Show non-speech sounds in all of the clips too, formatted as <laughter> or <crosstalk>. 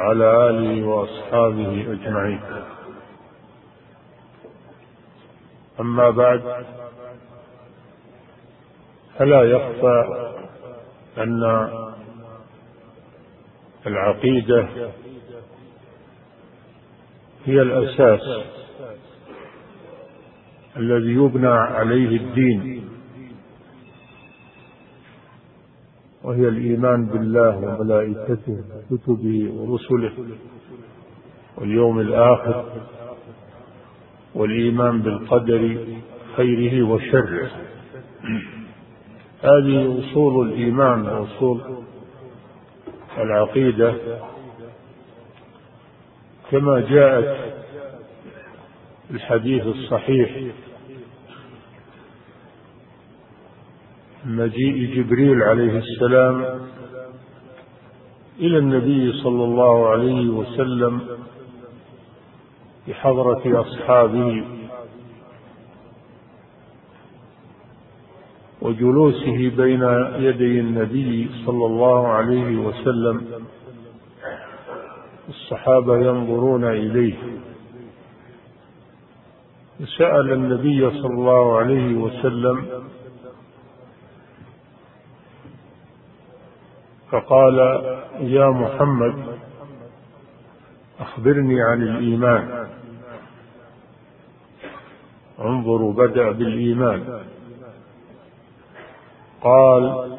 وعلى آله وأصحابه أجمعين. أما بعد فلا يخفى أن العقيدة هي الأساس الذي يبنى عليه الدين. وهي الإيمان بالله وملائكته وكتبه ورسله واليوم الآخر والإيمان بالقدر خيره وشره. هذه أصول الإيمان وأصول العقيدة. كما جاءت الحديث الصحيح مجيء جبريل عليه السلام إلى النبي صلى الله عليه وسلم بحضرة أصحابه وجلوسه بين يدي النبي صلى الله عليه وسلم الصحابة ينظرون إليه سأل النبي صلى الله عليه وسلم فقال يا محمد أخبرني عن الإيمان. انظروا بدأ بالإيمان. قال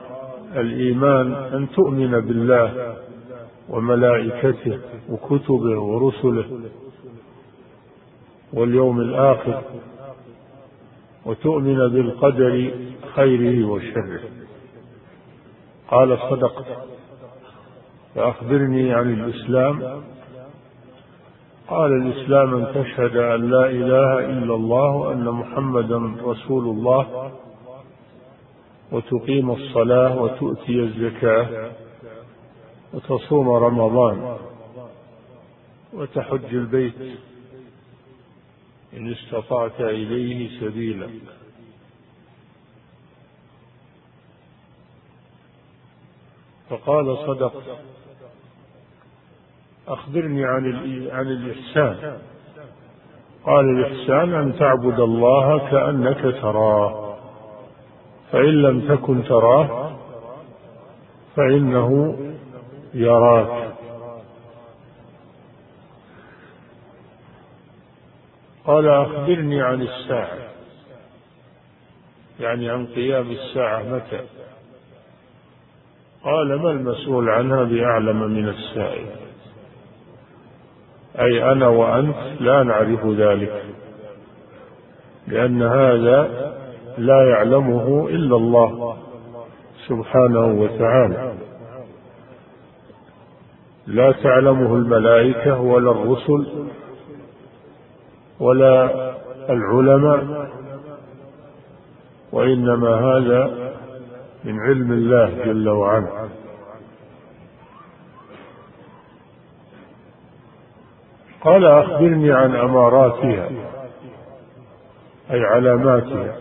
الإيمان أن تؤمن بالله وملائكته وكتبه ورسله واليوم الآخر وتؤمن بالقدر خيره وشره. قال صدقت فأخبرني عن الإسلام. قال الإسلام أن تشهد أن لا إله إلا الله وأن محمدا رسول الله وتقيم الصلاة وتؤتي الزكاة وتصوم رمضان وتحج البيت إن استطعت إليه سبيلا. فقال صدقت أخبرني عن عن الإحسان. قال الإحسان أن تعبد الله كأنك تراه. فإن لم تكن تراه فإنه يراك. قال أخبرني عن الساعة. يعني عن قيام الساعة متى؟ قال ما المسؤول عنها بأعلم من السائل؟ أي أنا وأنت لا نعرف ذلك لأن هذا لا يعلمه إلا الله سبحانه وتعالى. لا تعلمه الملائكة ولا الرسل ولا العلماء وإنما هذا من علم الله جل وعلا. قال أخبرني عن أماراتها أي علاماتها.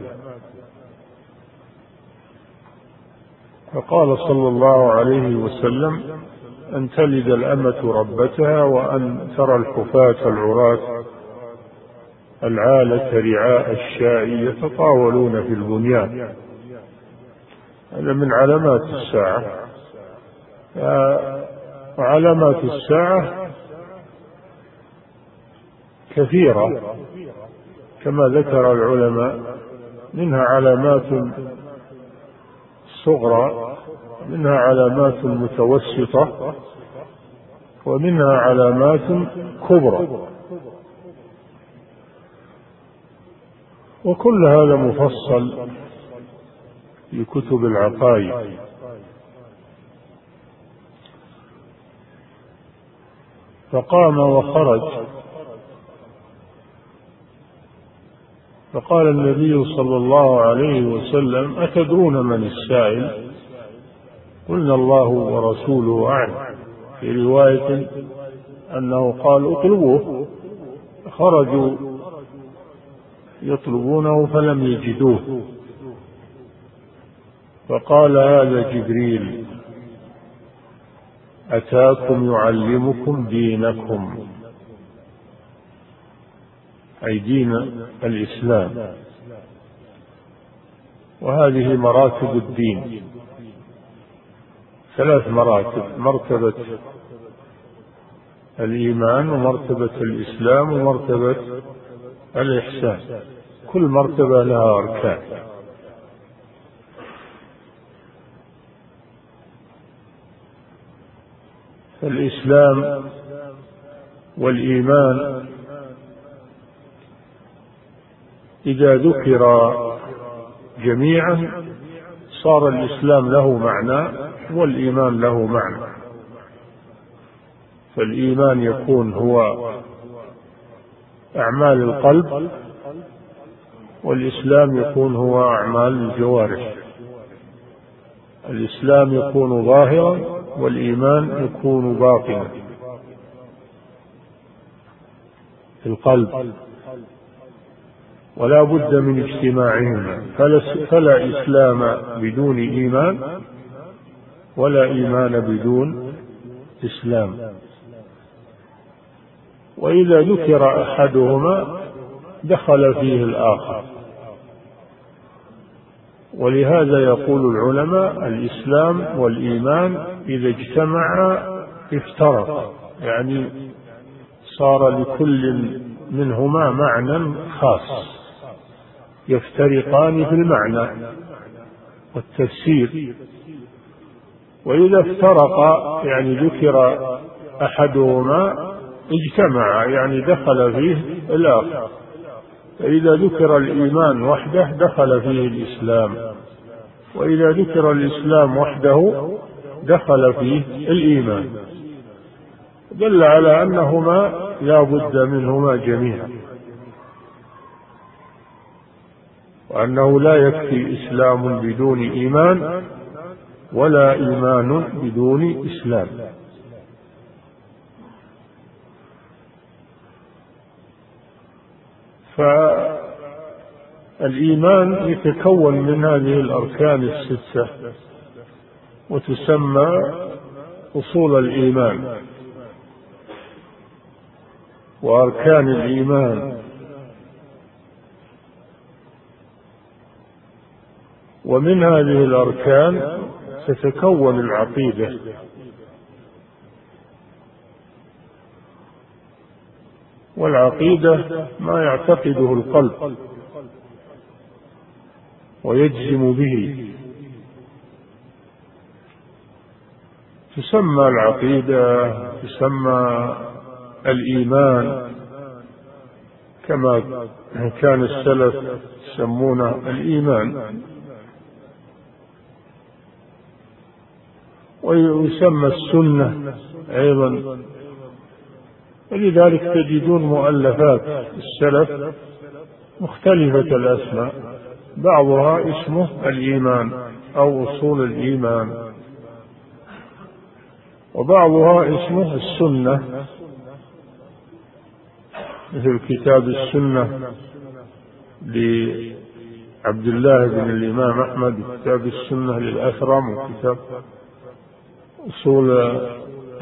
فقال صلى الله عليه وسلم أن تلد الأمة ربتها وأن ترى الحفاة العراة العالة رعاء الشاء يتطاولون في البنيان. هذا من علامات الساعة. وعلامات الساعة كثيرة. كما ذكر العلماء منها علامات صغرى منها علامات متوسطة ومنها علامات كبرى. وكل هذا مفصل في كتب العقائد. فقام وخرج. فقال النبي صلى الله عليه وسلم أتدرون من السائل؟ قلنا الله ورسوله أعلم. في رواية أنه قال اطلبوه. خرجوا يطلبونه فلم يجدوه. فقال هذا جبريل أتاكم يعلمكم دينكم. أي دين الإسلام. وهذه مراتب الدين. ثلاث مراتب مرتبة الإيمان ومرتبة الإسلام ومرتبة الإحسان. كل مرتبة لها أركان. الإسلام والإيمان. إذا ذكر جميعا صار الإسلام له معنى والإيمان له معنى. فالإيمان يكون هو أعمال القلب والإسلام يكون هو أعمال الجوارح. الإسلام يكون ظاهرا والإيمان يكون باطنا. في القلب. ولا بد من اجتماعهما. فلا, إسلام بدون إيمان ولا إيمان بدون إسلام. وإذا ذكر أحدهما دخل فيه الآخر. ولهذا يقول العلماء الإسلام والإيمان إذا اجتمعا افترقا يعني صار لكل منهما معنى خاص يفترقان في المعنى والتفسير. وإذا افترقا يعني ذكر أحدهما اجتمع يعني دخل فيه الآخر. فإذا ذكر الإيمان وحده دخل فيه الإسلام. وإذا ذكر الإسلام وحده دخل فيه الإيمان. دل على أنهما لا بد منهما جميعا. وأنه لا يكفي إسلام بدون إيمان ولا إيمان بدون إسلام. فالإيمان يتكون من هذه الأركان الستة وتسمى أصول الإيمان. وأركان الإيمان. ومن هذه الأركان تتكون العقيدة. والعقيدة ما يعتقده القلب ويجزم به. تسمى العقيدة تسمى الإيمان كما كان السلف يسمونه الإيمان. ويسمى السنة أيضا ولذلك تجدون مؤلفات السلف مختلفة الأسماء بعضها اسمه الإيمان أو أصول الإيمان وبعضها اسمه السنة مثل كتاب السنة لعبد الله بن الإمام أحمد وكتاب السنة للأثرم وكتاب أصول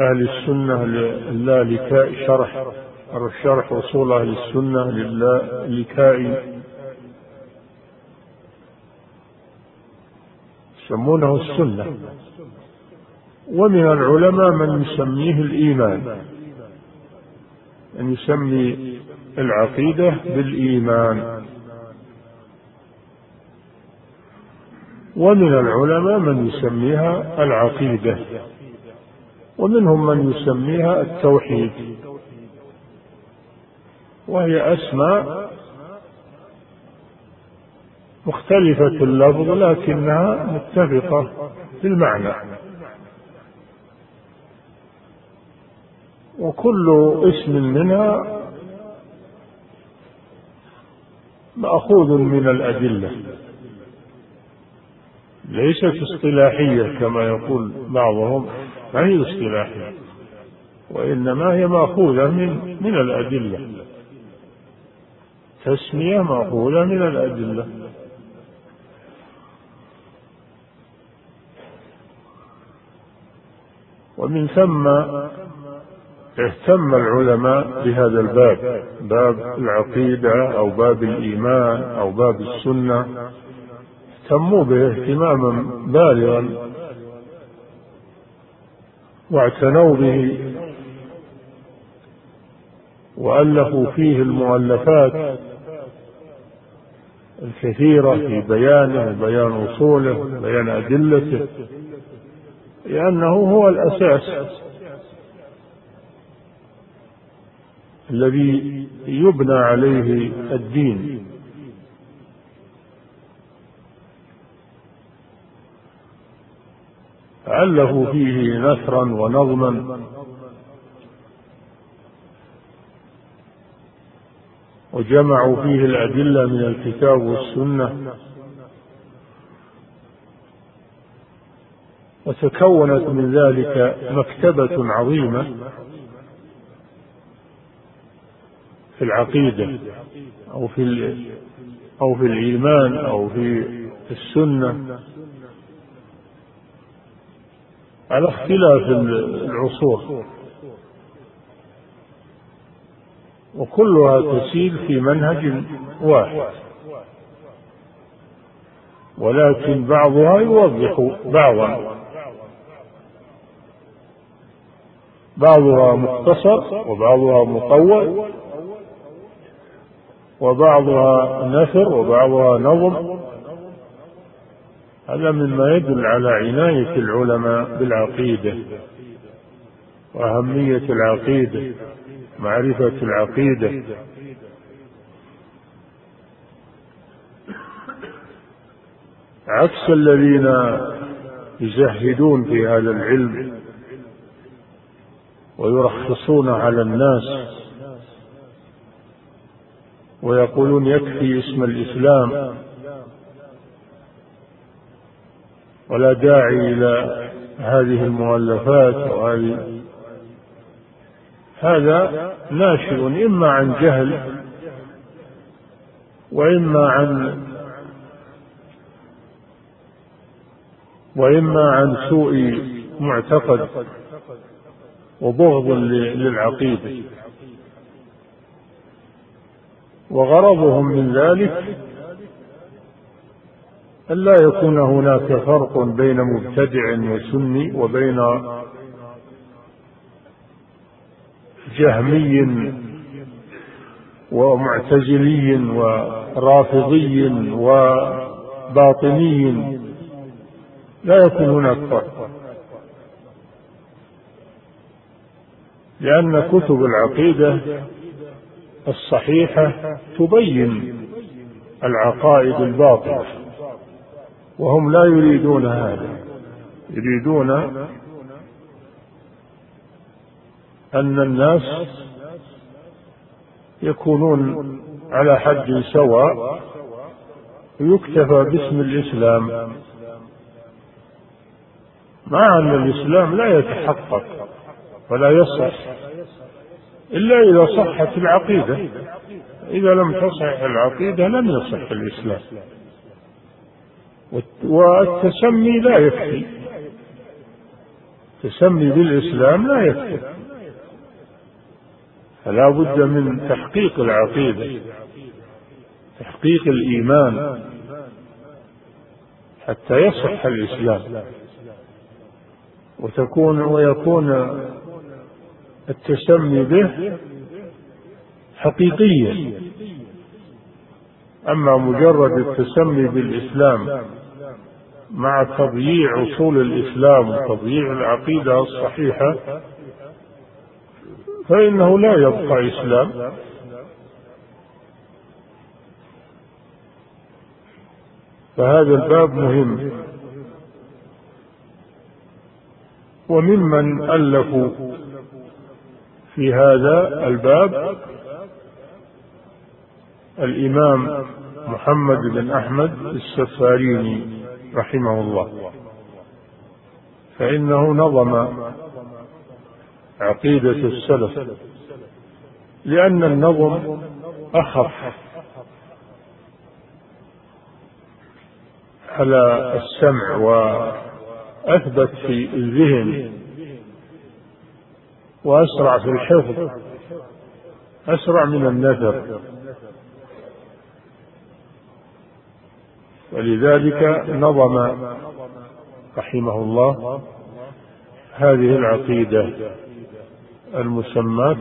أهل السنة للالكاء شرح شرح أصول أهل السنة للالكائي يسمونه السنة. ومن العلماء من يسميه الإيمان. أن يسمي العقيدة بالإيمان. ومن العلماء من يسميها العقيدة. ومنهم من يسميها التوحيد. وهي أسماء مختلفة اللفظ لكنها متفقة في المعنى وكل اسم منها مأخوذ من الأدلة. ليست اصطلاحية كما يقول بعضهم. ما هي اصطلاحية وإنما هي مأخوذة من من الأدلة. تسمية مأخوذة من الأدلة. ومن ثم اهتم العلماء بهذا الباب. باب العقيدة أو باب الإيمان أو باب السنة. اهتموا به اهتماما بالغا واعتنوا به وألفوا فيه المؤلفات الكثيرة في بيانه وبيان أصوله وبيان أدلته لأنه هو الأساس الذي يبنى عليه الدين. ألفوا فيه نثرا ونظما. وجمعوا فيه الأدلة من الكتاب والسنة. وتكونت من ذلك مكتبة عظيمة في العقيدة أو في أو في الإيمان أو في السنة. على اختلاف العصور. وكلها تسير في منهج واحد. ولكن بعضها يوضح بعضا. بعضها مختصر وبعضها مطول. وبعضها نثر وبعضها نظم. هذا مما يدل على عناية العلماء بالعقيدة وأهمية العقيدة معرفة العقيدة. عكس الذين يزهدون في هذا العلم ويرخصون على الناس ويقولون يكفي اسم الإسلام ولا داعي إلى هذه المؤلفات وهذه. هذا ناشئ إما عن جهل وإما عن وإما عن سوء معتقد وبغض للعقيدة. وغرضهم من ذلك ألا يكون هناك فرق بين مبتدع وسني وبين جهمي ومعتزلي ورافضي وباطني. لا يكون هناك فرق لأن كتب العقيدة الصحيحة تبين العقائد الباطلة وهم لا يريدون هذا. يريدون أن الناس يكونون على حد سواء ويكتفى باسم الإسلام. مع أن الإسلام لا يتحقق ولا يصح إلا إذا صحت العقيدة. إذا لم تصح العقيدة لم يصح الإسلام. والتسمي لا يكفي. التسمي بالإسلام لا يكفي. فلا بد من تحقيق العقيدة تحقيق الإيمان حتى يصح الإسلام. وتكون ويكون التسمي به حقيقيا. أما مجرد التسمي بالإسلام مع تضييع أصول الإسلام وتضييع العقيدة الصحيحة فإنه لا يبقى إسلام. فهذا الباب مهم. وممن ألفوا في هذا الباب الإمام محمد بن أحمد السفاريني. رحمه الله فإنه نظم عقيدة السلف لأن النظم أخف على السمع وأثبت في الذهن وأسرع في الحفظ أسرع من النثر ولذلك نظم رحمه الله هذه العقيدة المسماة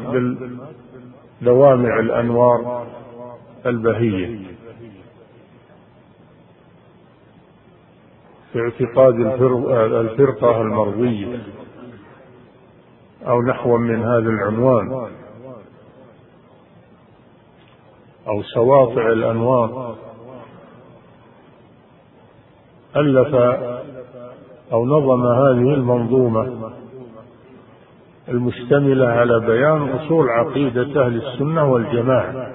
باللوامع الأنوار البهية في اعتقاد الفرقة المرضية أو نحو من هذا العنوان أو سواطع الأنوار ألف أو نظم هذه المنظومة المشتملة على بيان أصول عقيدة أهل السنة والجماعة.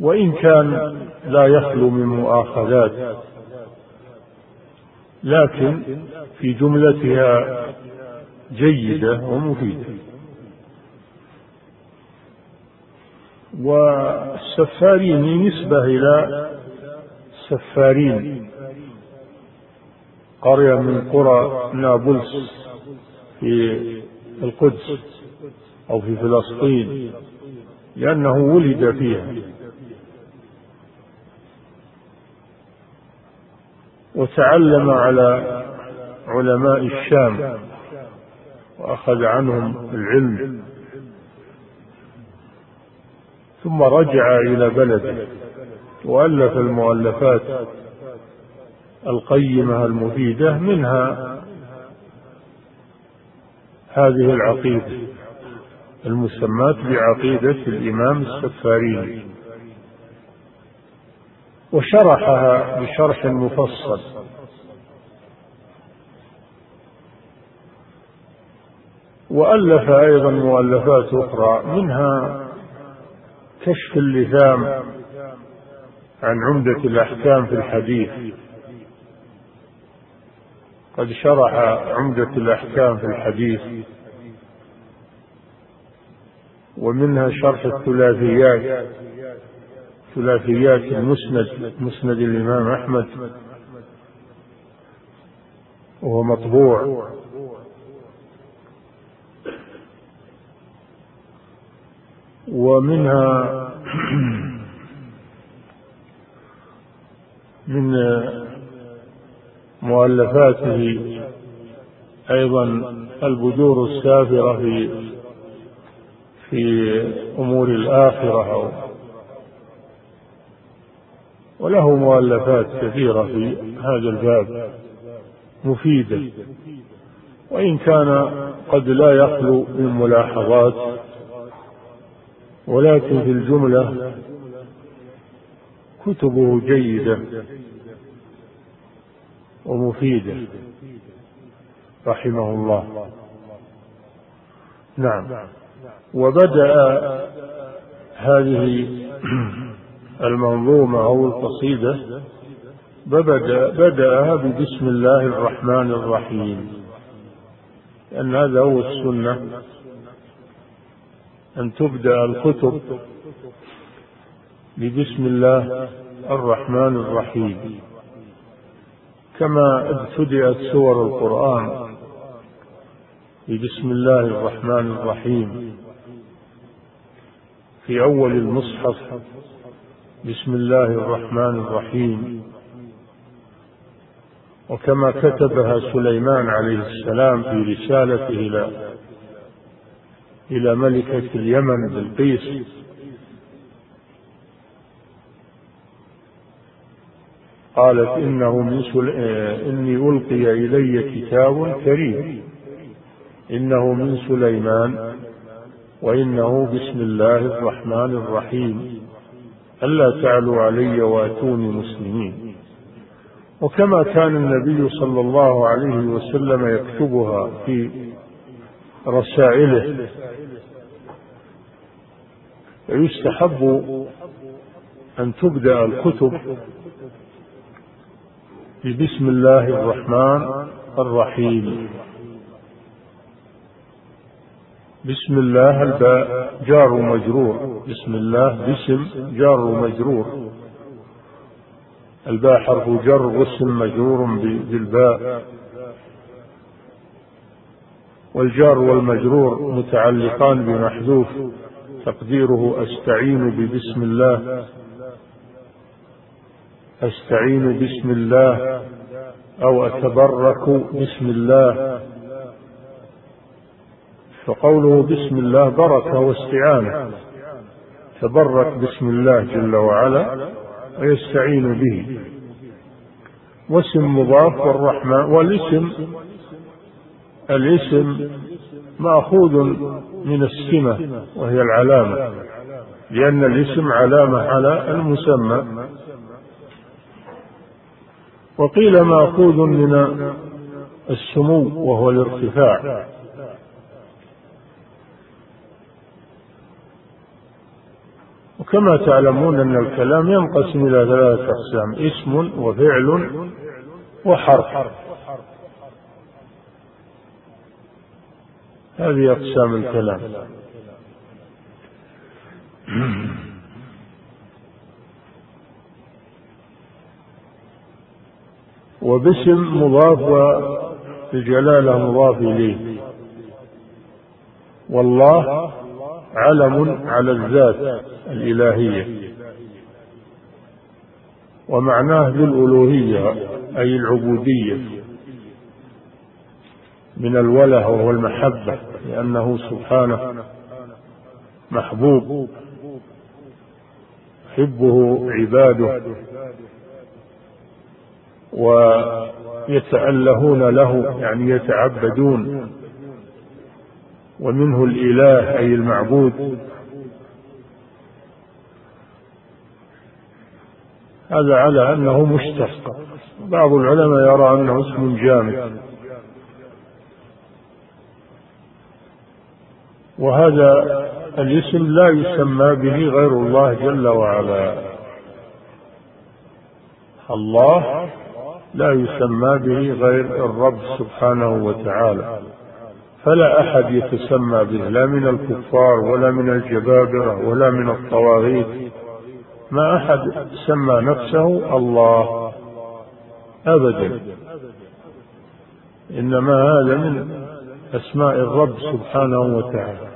وإن كان لا يخلو من مؤاخذات لكن في جملتها جيدة ومفيدة. والسفارين نسبة إلى سفارين قرية من قرى نابلس في القدس أو في فلسطين لأنه ولد فيها. وتعلم على علماء الشام وأخذ عنهم العلم. ثم رجع إلى بلده. وألف المؤلفات القيمة المفيدة منها هذه العقيدة المسماة بعقيدة الإمام السفاريني وشرحها بشرح مفصل. وألف أيضا مؤلفات أخرى منها كشف اللثام. عن عمدة الأحكام في الحديث. قد شرح عمدة الأحكام في الحديث ومنها شرح الثلاثيات ثلاثيات المسند مسند الإمام أحمد وهو مطبوع. ومنها <clears throat> من مؤلفاته أيضا البذور السافرة في في أمور الآخرة. وله مؤلفات كثيرة في هذا الباب مفيدة. وإن كان قد لا يخلو من ملاحظات ولكن في الجملة كتبه جيدة ومفيدة. رحمه الله. نعم. وبدأ هذه المنظومة أو القصيدة بدأ بدأها ببسم الله الرحمن الرحيم. لأن هذا هو السنة. أن تبدأ الكتب ببسم الله الرحمن الرحيم. كما ابتدأت سور القرآن ببسم الله الرحمن الرحيم. في أول المصحف بسم الله الرحمن الرحيم. وكما كتبها سليمان عليه السلام في رسالته إلى إلى ملكة اليمن بلقيس قالت إنه من سل... إني ألقي إلي كتاب كريم. إنه من سليمان وإنه بسم الله الرحمن الرحيم. ألا تعلوا علي وأتوني مسلمين. وكما كان النبي صلى الله عليه وسلم يكتبها في رسائله. يستحب أن تبدأ الكتب ببسم الله الرحمن الرحيم. بسم الله الباء جار مجرور. بسم الله باسم جار مجرور. الباء حرف جر واسم مجرور بالباء. والجار والمجرور متعلقان بمحذوف. تقديره أستعين ببسم الله. أستعين بسم الله أو أتبرك بسم الله. فقوله بسم الله بركة واستعانة. تبرك بسم الله جل وعلا ويستعين به. واسم مضاف والرحمن والاسم الاسم مأخوذ من السمة وهي العلامة لأن الاسم علامة على المسمى. وقيل مأخوذ من السمو وهو الارتفاع. وكما تعلمون أن الكلام ينقسم إلى ثلاثة أقسام اسم وفعل وحرف. هذه أقسام الكلام. وباسم مضاف والجلالة مضاف إليه. والله علم على الذات الإلهية. ومعناه بالألوهية أي العبودية. من الوله وهو المحبة لأنه سبحانه محبوب. يحبه عباده. ويتألهون له يعني يتعبدون. ومنه الإله أي المعبود. هذا على أنه مشتق بعض العلماء يرى أنه اسم جامد. وهذا الاسم لا يسمى به غير الله جل وعلا. الله لا يسمى به غير الرب سبحانه وتعالى. فلا أحد يتسمى به لا من الكفار ولا من الجبابرة ولا من الطواغيت. ما أحد سمى نفسه الله أبدا. إنما هذا من أسماء الرب سبحانه وتعالى.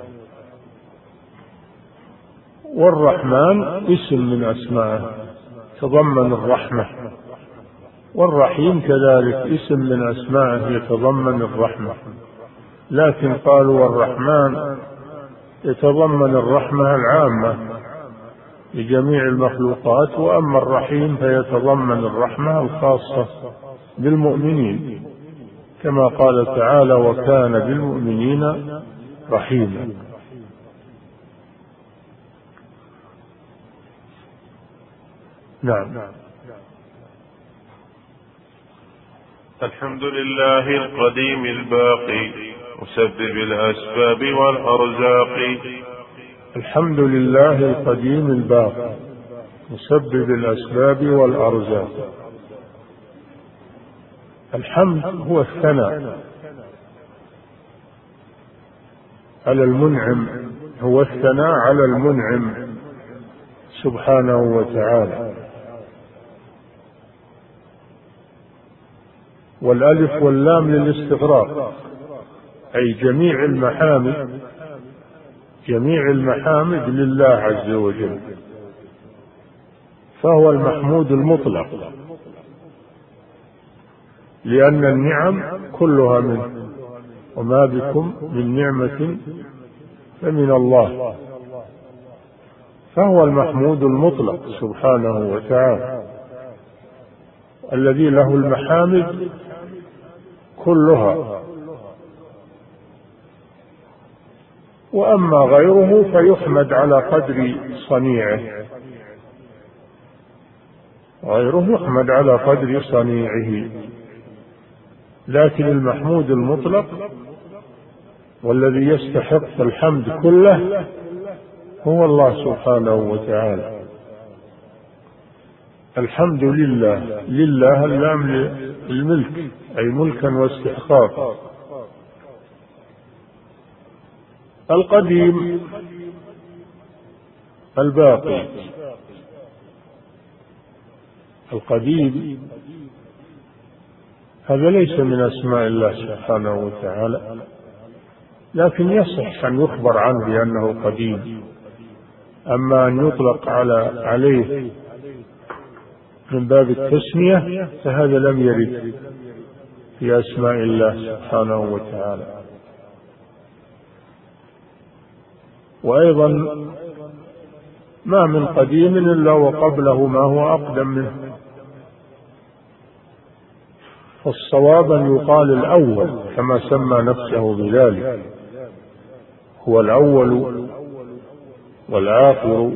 والرحمن اسم من أسمائه تضمن الرحمة. والرحيم كذلك اسم من اسمائه يتضمن الرحمة. لكن قالوا والرحمن يتضمن الرحمة العامة لجميع المخلوقات وأما الرحيم فيتضمن الرحمة الخاصة بالمؤمنين. كما قال تعالى وكان بالمؤمنين رحيما. نعم. الحمد لله القديم الباقي مسبب الأسباب والأرزاق. الحمد لله القديم الباقي مسبب الأسباب والأرزاق. الحمد هو الثناء. على المنعم هو الثناء على المنعم سبحانه وتعالى. والألف واللام للاستغراق. أي جميع المحامد جميع المحامد لله عز وجل. فهو المحمود المطلق. لأن النعم كلها منه. وما بكم من نعمة فمن الله. فهو المحمود المطلق سبحانه وتعالى. الذي له المحامد كلها. وأما غيره فيحمد على قدر صنيعه. غيره يحمد على قدر صنيعه. لكن المحمود المطلق والذي يستحق الحمد كله هو الله سبحانه وتعالى. الحمد لله لله اللام للملك أي ملكا واستحقاقا. القديم الباقي. القديم هذا ليس من أسماء الله سبحانه وتعالى لكن يصح أن يخبر عنه بأنه قديم. أما أن يطلق على عليه من باب التسمية فهذا لم يرد. في أسماء الله سبحانه وتعالى. وأيضا ما من قديم إلا وقبله ما هو أقدم منه. فالصواب أن يقال الأول كما سمى نفسه بذلك. هو الأول والآخر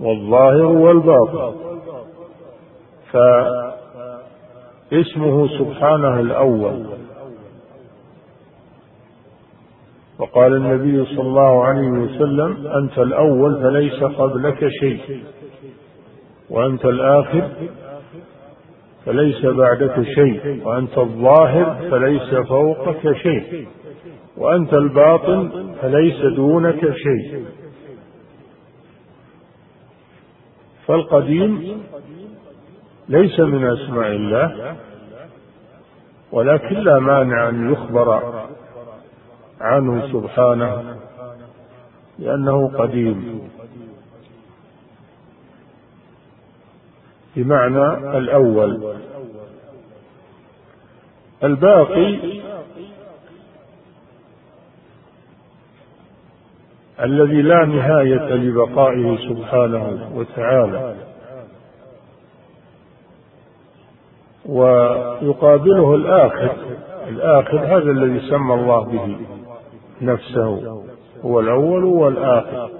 والظاهر والباطن. فاسمه سبحانه الأول. وقال النبي صلى الله عليه وسلم أنت الأول فليس قبلك شيء وأنت الآخر فليس بعدك شيء وأنت الظاهر فليس فوقك شيء وأنت الباطن فليس دونك شيء. فالقديم ليس من أسماء الله ولكن لا مانع أن يخبر عنه سبحانه لأنه قديم. بمعنى الأول. الباقي الذي لا نهاية لبقائه سبحانه وتعالى. ويقابله الآخر. الآخر هذا الذي سمى الله به نفسه. هو الأول والآخر.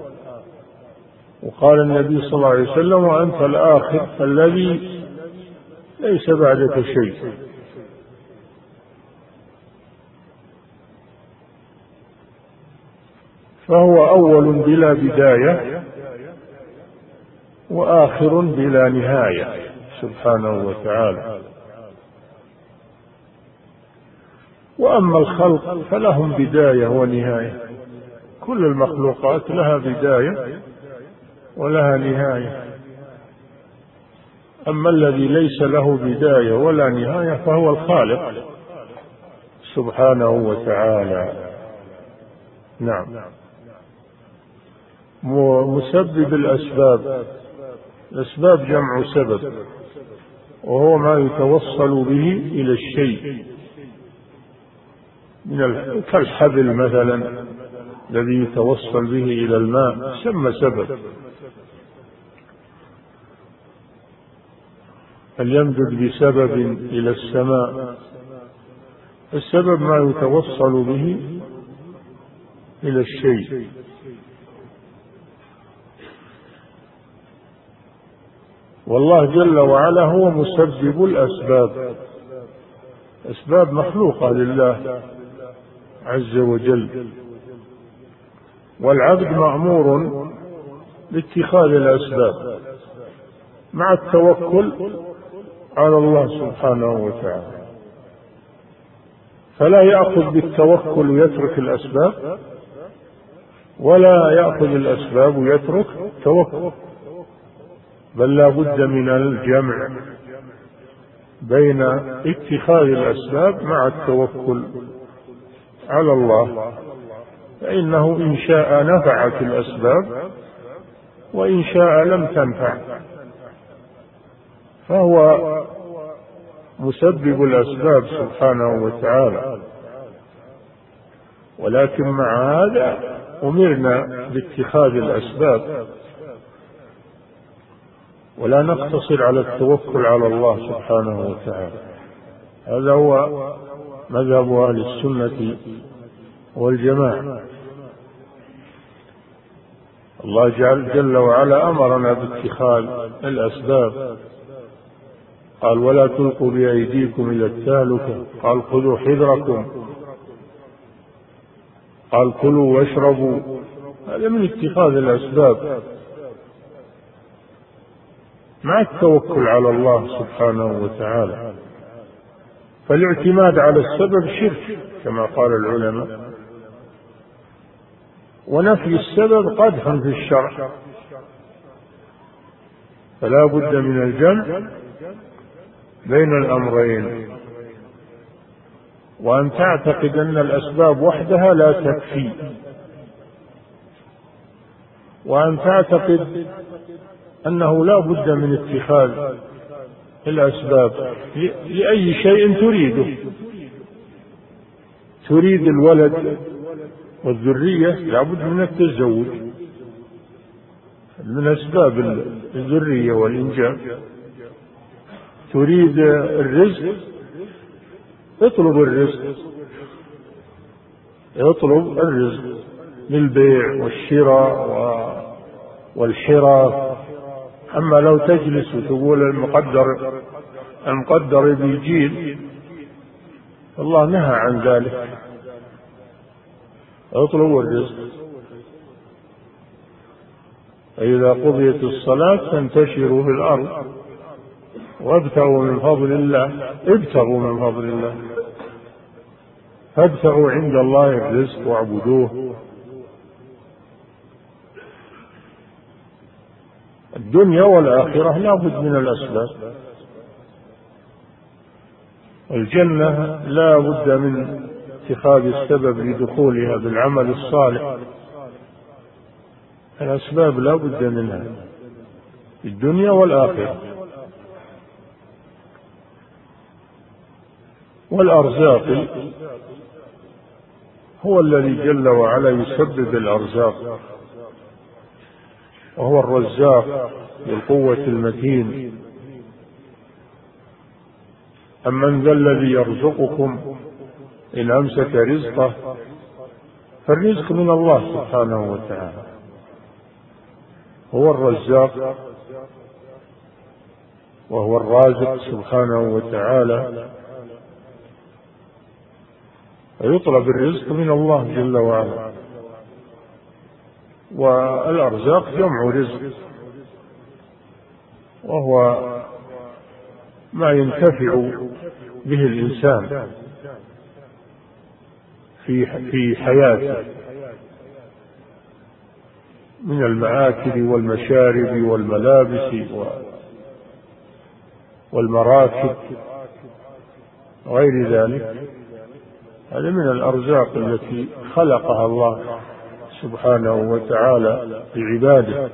وقال النبي صلى الله عليه وسلم وأنت الآخر الذي ليس بعدك شيء. فهو أول بلا بداية وآخر بلا نهاية. سبحانه وتعالى. وأما الخلق فلهم بداية ونهاية. كل المخلوقات لها بداية ولها نهاية. أما الذي ليس له بداية ولا نهاية فهو الخالق سبحانه وتعالى. نعم. مسبب الأسباب. الأسباب جمع سبب وهو ما يتوصل به إلى الشيء. من كالحبل مثلا الذي يتوصل به إلى الماء سمى سبب. فليمدد بسبب إلى السماء؟ السبب ما يتوصل به إلى الشيء. والله جل وعلا هو مسبب الأسباب. أسباب مخلوقة لله. عز وجل. والعبد مأمور باتخاذ الأسباب مع التوكل على الله سبحانه وتعالى. فلا يأخذ بالتوكل ويترك الأسباب ولا يأخذ الأسباب ويترك التوكل. بل لا بد من الجمع بين اتخاذ الأسباب مع التوكل. على الله. فإنه إن شاء نفعت الأسباب وإن شاء لم تنفع. فهو مسبب الأسباب سبحانه وتعالى. ولكن مع هذا أمرنا باتخاذ الأسباب. ولا نقتصر على التوكل على الله سبحانه وتعالى. هذا هو مذهب أهل السنة والجماعة. الله جل, جل وعلا أمرنا باتخاذ الأسباب. قال ولا تلقوا بأيديكم إلى التهلكة. قال خذوا حذركم. قال كلوا واشربوا. هذا من اتخاذ الأسباب. مع التوكل على الله سبحانه وتعالى. فالاعتماد على السبب شرك كما قال العلماء. ونفي السبب قدح في الشرع. فلا بد من الجمع بين الأمرين. وأن تعتقد أن الأسباب وحدها لا تكفي. وأن تعتقد أنه لا بد من اتخاذ الأسباب. لأي شيء تريده. تريد الولد والذرية لابد من التزوج. من أسباب الذرية والإنجاب. تريد الرزق اطلب الرزق. اطلب الرزق للبيع والشراء والحراث أما لو تجلس وتقول المقدر المقدر بيجيل الله نهى عن ذلك. اطلبوا الرزق. فإذا قضيت الصلاة فانتشروا في الأرض وابتغوا من فضل الله ابتغوا من فضل الله. فابتغوا عند الله الرزق واعبدوه. الدنيا والآخرة لا بد من الأسباب. الجنة لا بد من اتخاذ السبب لدخولها بالعمل الصالح. الأسباب لا بد منها في الدنيا والآخرة. والأرزاق هو الذي جل وعلا يسبب الأرزاق. وهو الرزاق بالقوة المتين. أمن ذا الذي يرزقكم إن أمسك رزقه فالرزق من الله سبحانه وتعالى. هو الرزاق وهو الرازق سبحانه وتعالى. ويطلب الرزق من الله جل وعلا. والأرزاق جمع رزق وهو ما ينتفع به الإنسان في في حياته من المآكل والمشارب والملابس والمراكب وغير ذلك. هذا من الأرزاق التي خلقها الله. سبحانه وتعالى لعباده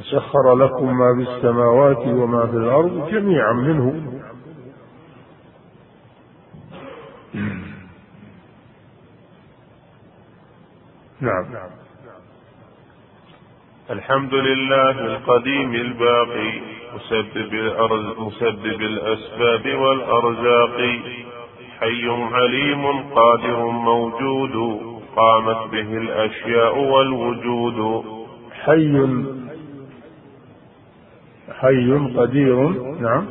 وسخر لكم ما في السماوات وما في الأرض جميعا منه. نعم. الحمد لله القديم الباقي مسبب الأرز مسبب الأسباب والأرزاق. حي عليم قادر موجود قامت به الأشياء والوجود. حي حي قدير نعم.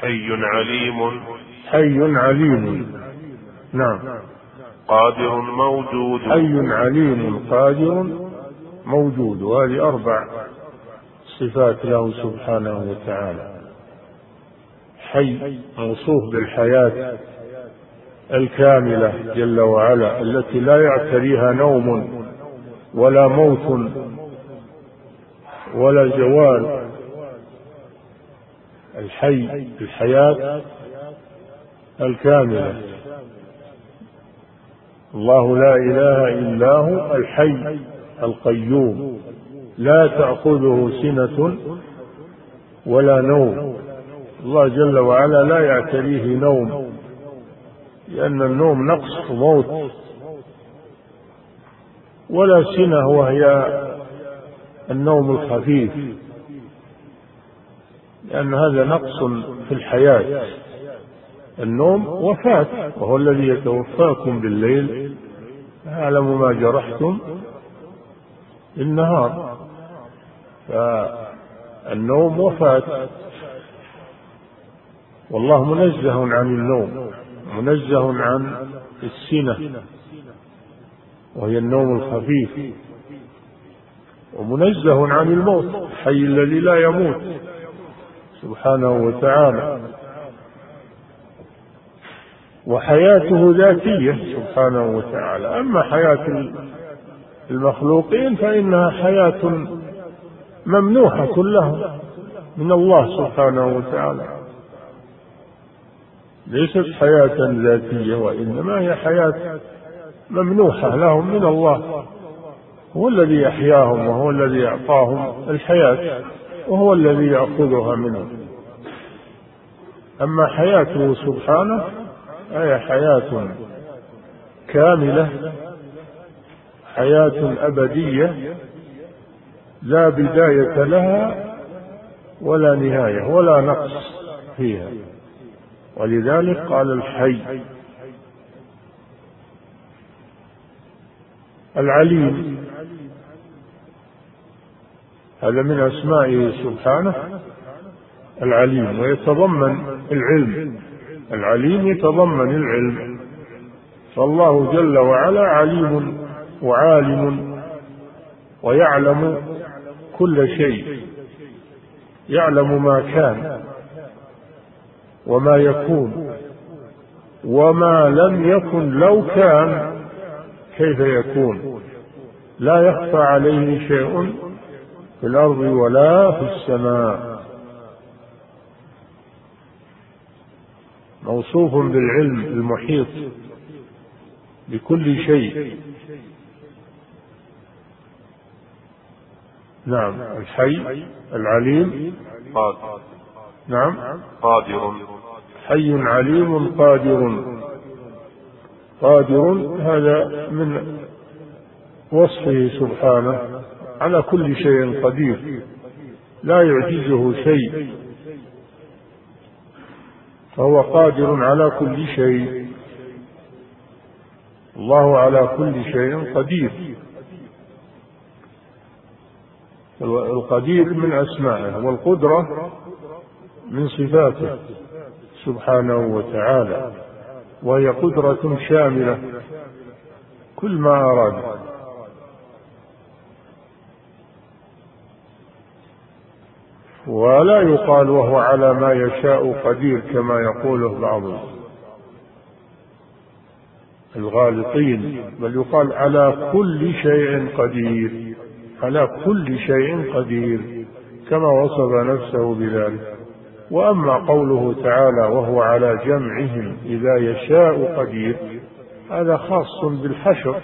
حي عليم. حي عليم نعم. قادر موجود. حي عليم قادر موجود. وهذه أربع صفات له سبحانه وتعالى. حي موصوف بالحياة. الكاملة جل وعلا التي لا يعتريها نوم ولا موت ولا زوال الحي الحياة الكاملة. الله لا إله إلا هو الحي القيوم. لا تأخذه سنة ولا نوم. الله جل وعلا لا يعتريه نوم. لأن النوم نقص وموت ولا سنة وهي النوم الخفيف. لأن هذا نقص في الحياة. النوم وفاة وهو الذي يتوفاكم بالليل. يعلم ما جرحتم بالنهار. فالنوم وفاة. والله منزه عن النوم. منزه عن السنة وهي النوم الخفيف. ومنزه عن الموت. الحي الذي لا يموت. سبحانه وتعالى. وحياته ذاتية. سبحانه وتعالى. أما حياة المخلوقين فإنها حياة ممنوحة لهم من الله سبحانه وتعالى. ليست حياة ذاتية وإنما هي حياة ممنوحة لهم من الله. هو الذي يحياهم وهو الذي أعطاهم الحياة وهو الذي يأخذها منهم. أما حياته سبحانه فهي حياة كاملة حياة أبدية لا بداية لها ولا نهاية ولا نقص فيها. ولذلك قال الحي. العليم. هذا من أسمائه سبحانه. العليم ويتضمن العلم. العليم يتضمن العلم. فالله جل وعلا عليم وعالم ويعلم كل شيء. يعلم ما كان. وما يكون وما لم يكن لو كان كيف يكون. لا يخفى عليه شيء في الأرض ولا في السماء. موصوف بالعلم المحيط بكل شيء. نعم الحي العليم. قادر نعم. قادر. حي عليم قادر. قادر هذا من وصفه سبحانه. على كل شيء قدير. لا يعجزه شيء. فهو قادر على كل شيء. الله على كل شيء قدير. القدير من أسمائه والقدرة من صفاته سبحانه وتعالى وهي قدرة شاملة كل ما أراد. ولا يقال وهو على ما يشاء قدير كما يقوله بعض الغالطين بل يقال على كل شيء قدير على كل شيء قدير كما وصف نفسه بذلك. وأما قوله تعالى وهو على جمعهم إذا يشاء قدير هذا خاص بالحشر.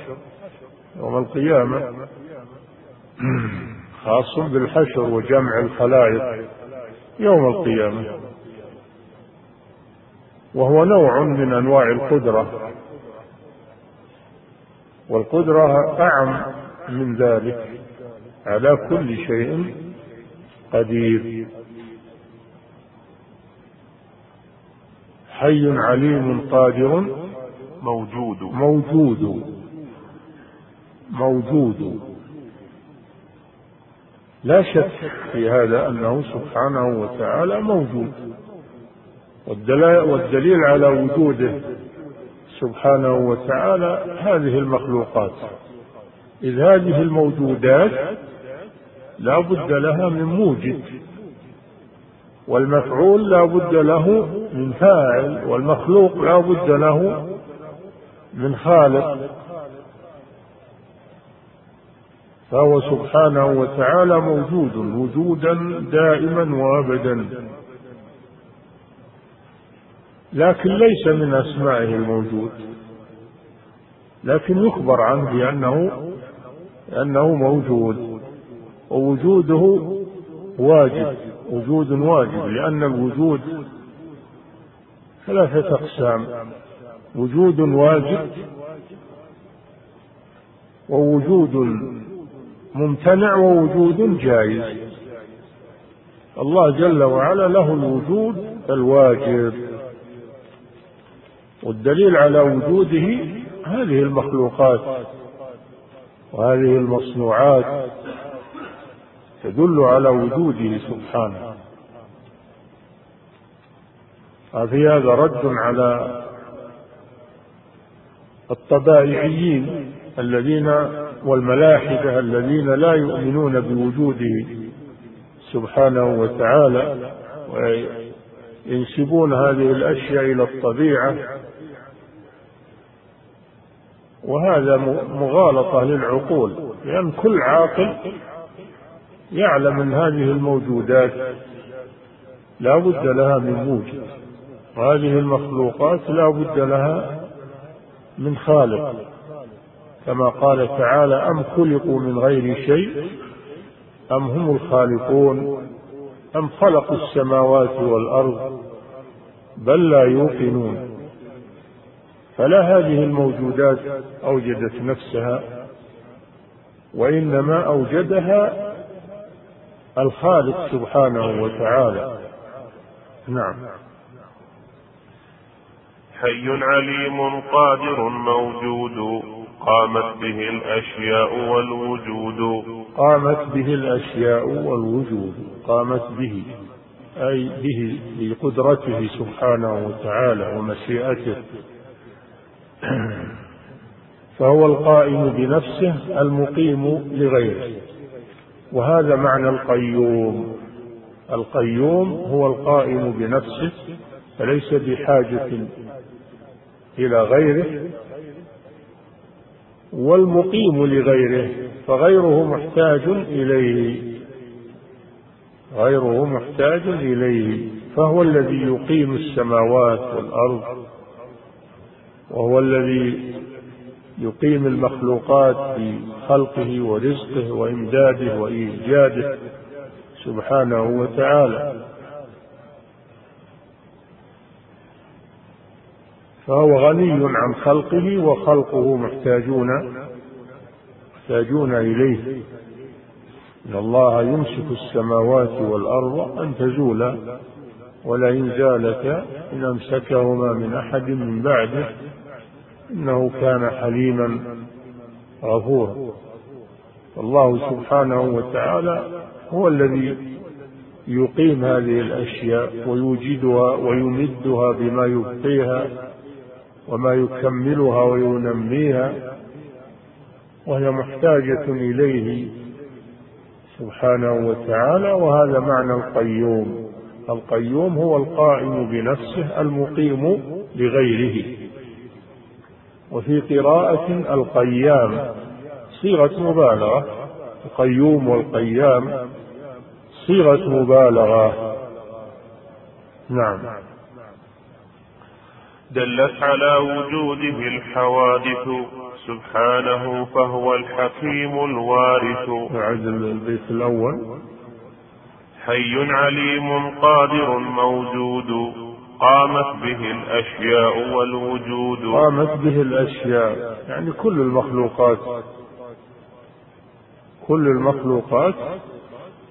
يوم القيامة <clears throat> خاص بالحشر وجمع الخلائق. يوم القيامة وهو نوع من أنواع القدرة. والقدرة أعم من ذلك. على كل شيء قدير. حي عليم قادر. موجود. موجود. موجود. لا شك في هذا أنه سبحانه وتعالى موجود. والدليل على وجوده سبحانه وتعالى هذه المخلوقات. إذ هذه الموجودات لا بد لها من موجد. والمفعول لا بد له من فاعل والمخلوق لا بد له من خالق. فهو سبحانه وتعالى موجود وجودا دائما وأبدا. لكن ليس من أسمائه الموجود. لكن يخبر عنه بأنه انه موجود ووجوده واجب. وجود واجب لأن الوجود ثلاثة أقسام. وجود واجب ووجود ممتنع ووجود جائز. الله جل وعلا له الوجود الواجب. والدليل على وجوده هذه المخلوقات وهذه المصنوعات. تدل على وجوده سبحانه. في هذا رد على الطبائعيين الذين والملاحدة الذين لا يؤمنون بوجوده سبحانه وتعالى وينسبون هذه الأشياء إلى الطبيعة. وهذا مغالطة للعقول لأن كل عاقل يعلم أن هذه الموجودات لا بد لها من موجد هذه المخلوقات لا بد لها من خالق. كما قال تعالى أم خلقوا من غير شيء؟ أم هم الخالقون؟ أم خلقوا السماوات والأرض بل لا يوقنون؟ فلا هذه الموجودات أوجدت نفسها وإنما أوجدها الخالق سبحانه وتعالى. نعم. حي عليم قادر موجود قامت به الأشياء والوجود. قامت به الأشياء والوجود. قامت به أي به بقدرته سبحانه وتعالى ومشيئته. فهو القائم بنفسه المقيم لغيره. وهذا معنى القيوم. القيوم هو القائم بنفسه فليس بحاجة إلى غيره. والمقيم لغيره فغيره محتاج إليه. غيره محتاج إليه فهو الذي يقيم السماوات والأرض وهو الذي يقيم المخلوقات بخلقه ورزقه وإمداده وإيجاده سبحانه وتعالى. فهو غني عن خلقه وخلقه محتاجون محتاجون إليه. إن الله يمسك السماوات والأرض أن تزولا ولئن زالتا إن أمسكهما من أحد من بعده. إنه كان حليما غفورا. الله سبحانه وتعالى هو الذي يقيم هذه الأشياء ويوجدها ويمدها بما يبقيها وما يكملها وينميها وهي محتاجة إليه سبحانه وتعالى. وهذا معنى القيوم. القيوم هو القائم بنفسه المقيم لغيره. وفي قراءة القيام. صيغة مبالغة. القيوم والقيام. صيغة مبالغة. نعم. دلت على وجوده الحوادث. سبحانه فهو الحكيم الوارث. أعد البيت الأول. حي عليم قادر موجود. قامت به الأشياء والوجود. قامت به الأشياء يعني كل المخلوقات. كل المخلوقات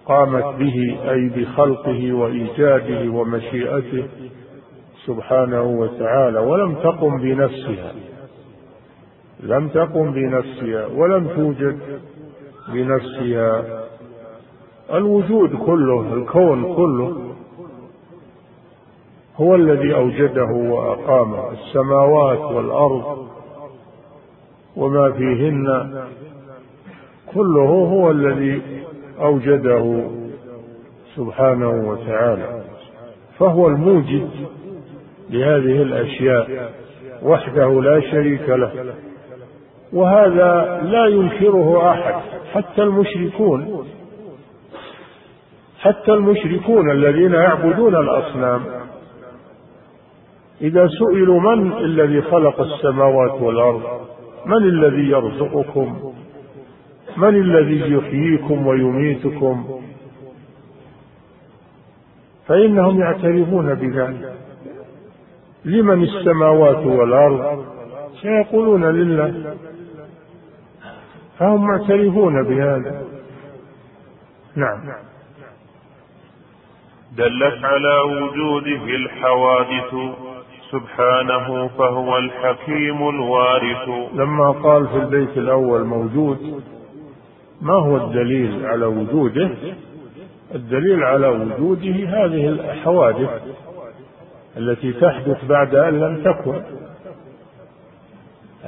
قامت به أي بخلقه وإيجاده ومشيئته سبحانه وتعالى ولم تقم بنفسها. لم تقم بنفسها ولم توجد بنفسها. الوجود كله الكون كله هو الذي أوجده واقامه السماوات والأرض وما فيهن كله هو الذي أوجده سبحانه وتعالى فهو الموجد لهذه الأشياء وحده لا شريك له وهذا لا ينكره أحد حتى المشركون حتى المشركون الذين يعبدون الأصنام إذا سئلوا من الذي خلق السماوات والأرض؟ من الذي يرزقكم؟ من الذي يحييكم ويميتكم؟ فإنهم يعترفون بذلك. لمن السماوات والأرض؟ سيقولون لله. فهم معترفون بهذا. نعم. دلت على وجوده الحوادث سبحانه فهو الحكيم الوارث. لما قال في البيت الأول موجود ما هو الدليل على وجوده؟ الدليل على وجوده هذه الحوادث التي تحدث بعد أن لم تكن.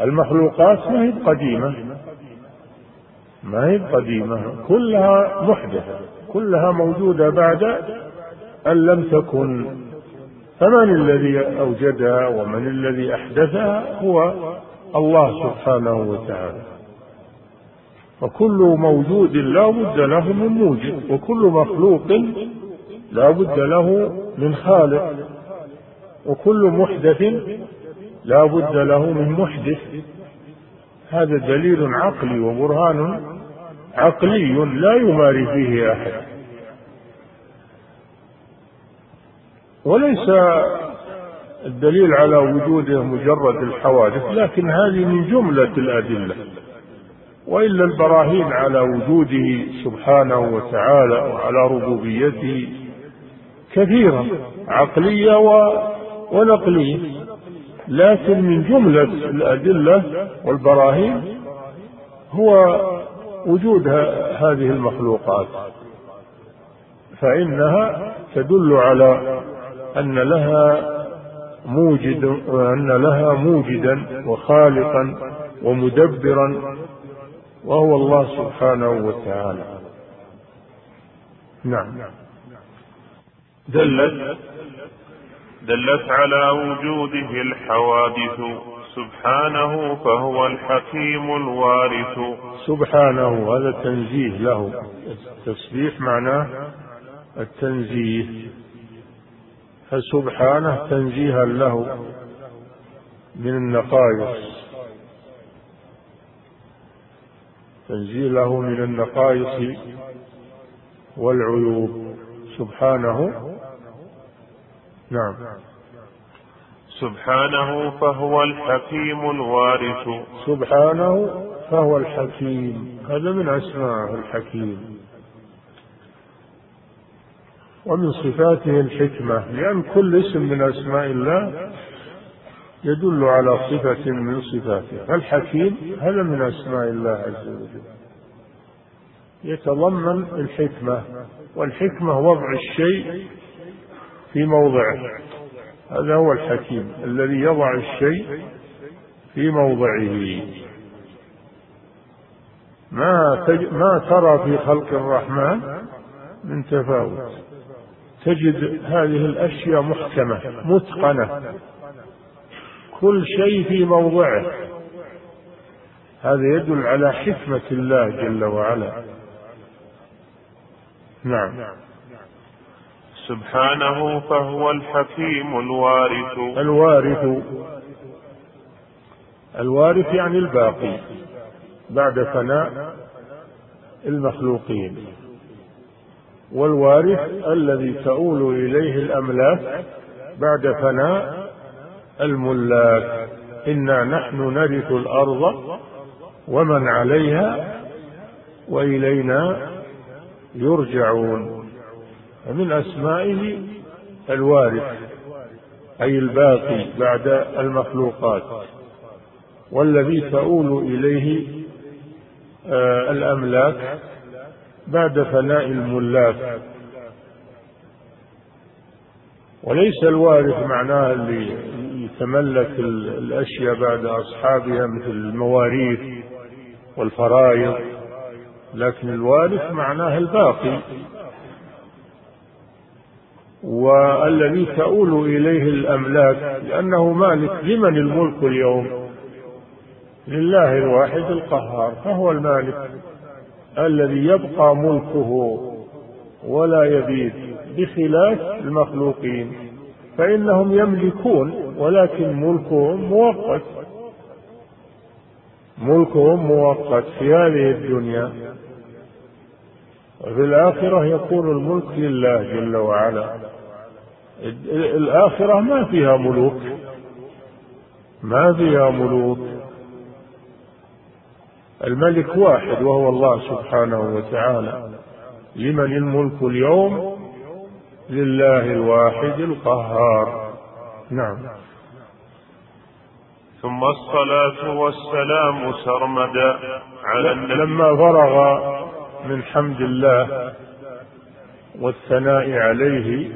المخلوقات ما هي قديمة ما هي قديمة كلها محدثة كلها موجودة بعد أن لم تكن. فمن الذي أوجدها ومن الذي أحدثها هو الله سبحانه وتعالى. وكل موجود لا بد له من موجد وكل مخلوق لا بد له من خالق وكل محدث لا بد له من محدث. هذا دليل عقلي وبرهان عقلي لا يماري فيه أحد. وليس الدليل على وجوده مجرد الحوادث لكن هذه من جملة الأدلة وإلا البراهين على وجوده سبحانه وتعالى وعلى ربوبيته كثيرة عقلية ونقلية. لكن من جملة الأدلة والبراهين هو وجود هذه المخلوقات فإنها تدل على أن لها موجد أن لها موجدا وخالقا ومدبرا وهو الله سبحانه وتعالى. نعم. دلت دلت على وجوده الحوادث. سبحانه فهو الحكيم الوارث. سبحانه هذا تنزيه له. التسبيح معناه التنزيه. فسبحانه تنزيها له من النقائص تنزيله من النقائص والعيوب. سبحانه. نعم. سبحانه فهو الحكيم الوارث. سبحانه فهو الحكيم. هذا من أسماء الحكيم. ومن صفاته الحكمة لأن كل اسم من أسماء الله يدل على صفة من صفاته. الحكيم هذا من أسماء الله عز وجل. يتضمن الحكمة والحكمة وضع الشيء في موضعه. هذا هو الحكيم الذي يضع الشيء في موضعه. ما. ما ترى في خلق الرحمن من تفاوت. تجد هذه الأشياء محكمة متقنة. كل شيء في موضعه. هذا يدل على حكمة الله جل وعلا. نعم. سبحانه فهو الحكيم الوارث. الوارث. الوارث يعني الباقي بعد فناء المخلوقين. والوارث الذي تؤول إليه الأملاك بعد فناء الملاك. إنا نحن نرث الأرض ومن عليها وإلينا يرجعون. ومن أسمائه الوارث أي الباقي بعد المخلوقات والذي تؤول إليه آه، الأملاك بعد فناء الملاك. وليس الوارث معناه اللي يتملك الأشياء بعد أصحابها مثل المواريث والفرائض لكن الوارث معناه الباقي. والذي تؤول إليه الأملاك لأنه مالك لمن الملك اليوم؟ لله الواحد القهار فهو المالك. الذي يبقى ملكه ولا يبيد بخلاف المخلوقين فإنهم يملكون ولكن ملكهم مؤقت ملكهم مؤقت في هذه الدنيا. وفي الآخرة يكون الملك لله جل وعلا. الآخرة ما فيها ملوك. ما فيها ملوك. الملك واحد وهو الله سبحانه وتعالى. لمن الملك اليوم؟ لله الواحد القهار. نعم. ثم الصلاة والسلام سرمدا على النبي. لما فرغ من حمد الله والثناء عليه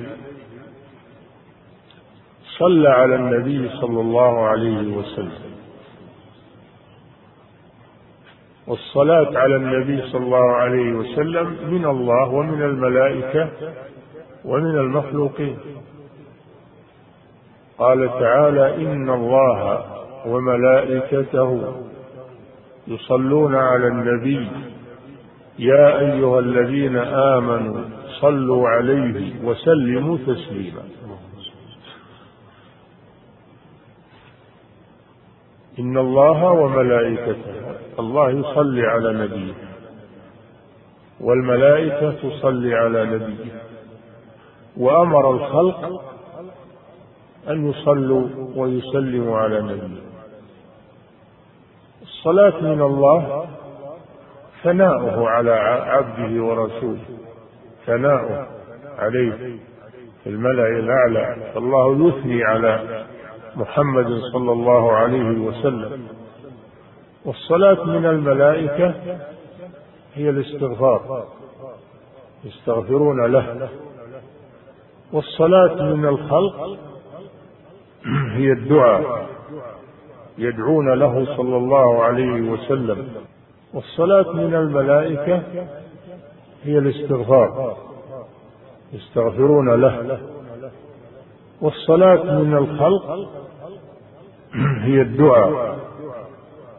صلى على النبي صلى الله عليه وسلم. والصلاة على النبي صلى الله عليه وسلم من الله ومن الملائكة ومن المخلوقين. قال تعالى إن الله وملائكته يصلون على النبي. يا أيها الذين آمنوا صلوا عليه وسلموا تسليما. إن الله وملائكته الله يصلي على نبيه والملائكة تصلي على نبيه. وأمر الخلق أن يصلوا ويسلموا على نبيه. الصلاة من الله ثناؤه على عبده ورسوله ثناؤه عليه في الملأ الأعلى. فالله يثني على محمد صلى الله عليه وسلم. والصلاة من الملائكة هي الاستغفار. يستغفرون له. والصلاة من الخلق هي الدعاء يدعون له صلى الله عليه وسلم. والصلاة من الملائكة هي الاستغفار. يستغفرون له. والصلاة من الخلق هي الدعاء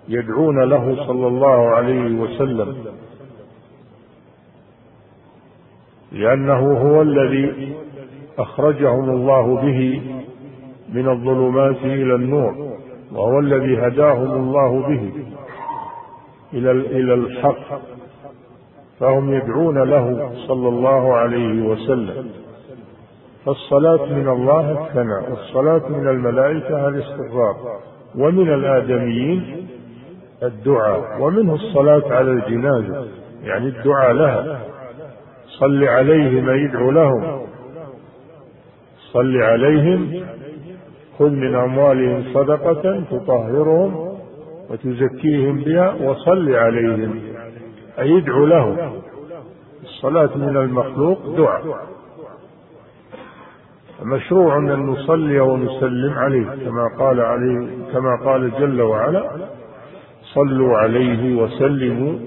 يدعون له صلى الله عليه وسلم. لأنه هو الذي أخرجهم الله به من الظلمات إلى النور وهو الذي هداهم الله به إلى إلى الحق فهم يدعون له صلى الله عليه وسلم. فالصلاة من الله الثناء والصلاة من الملائكة الاستغفار. ومن الآدميين الدعاء. ومنه الصلاة على الجنازة يعني الدعاء لها. صل عليهم يدعو لهم. صل عليهم خذ من أموالهم صدقة تطهرهم وتزكيهم بها وصل عليهم أي يدعو لهم. الصلاة من المخلوق دعاء. مشروع أن نصلي ونسلم عليه كما قال عليه كما قال جل وعلا صلوا عليه وسلموا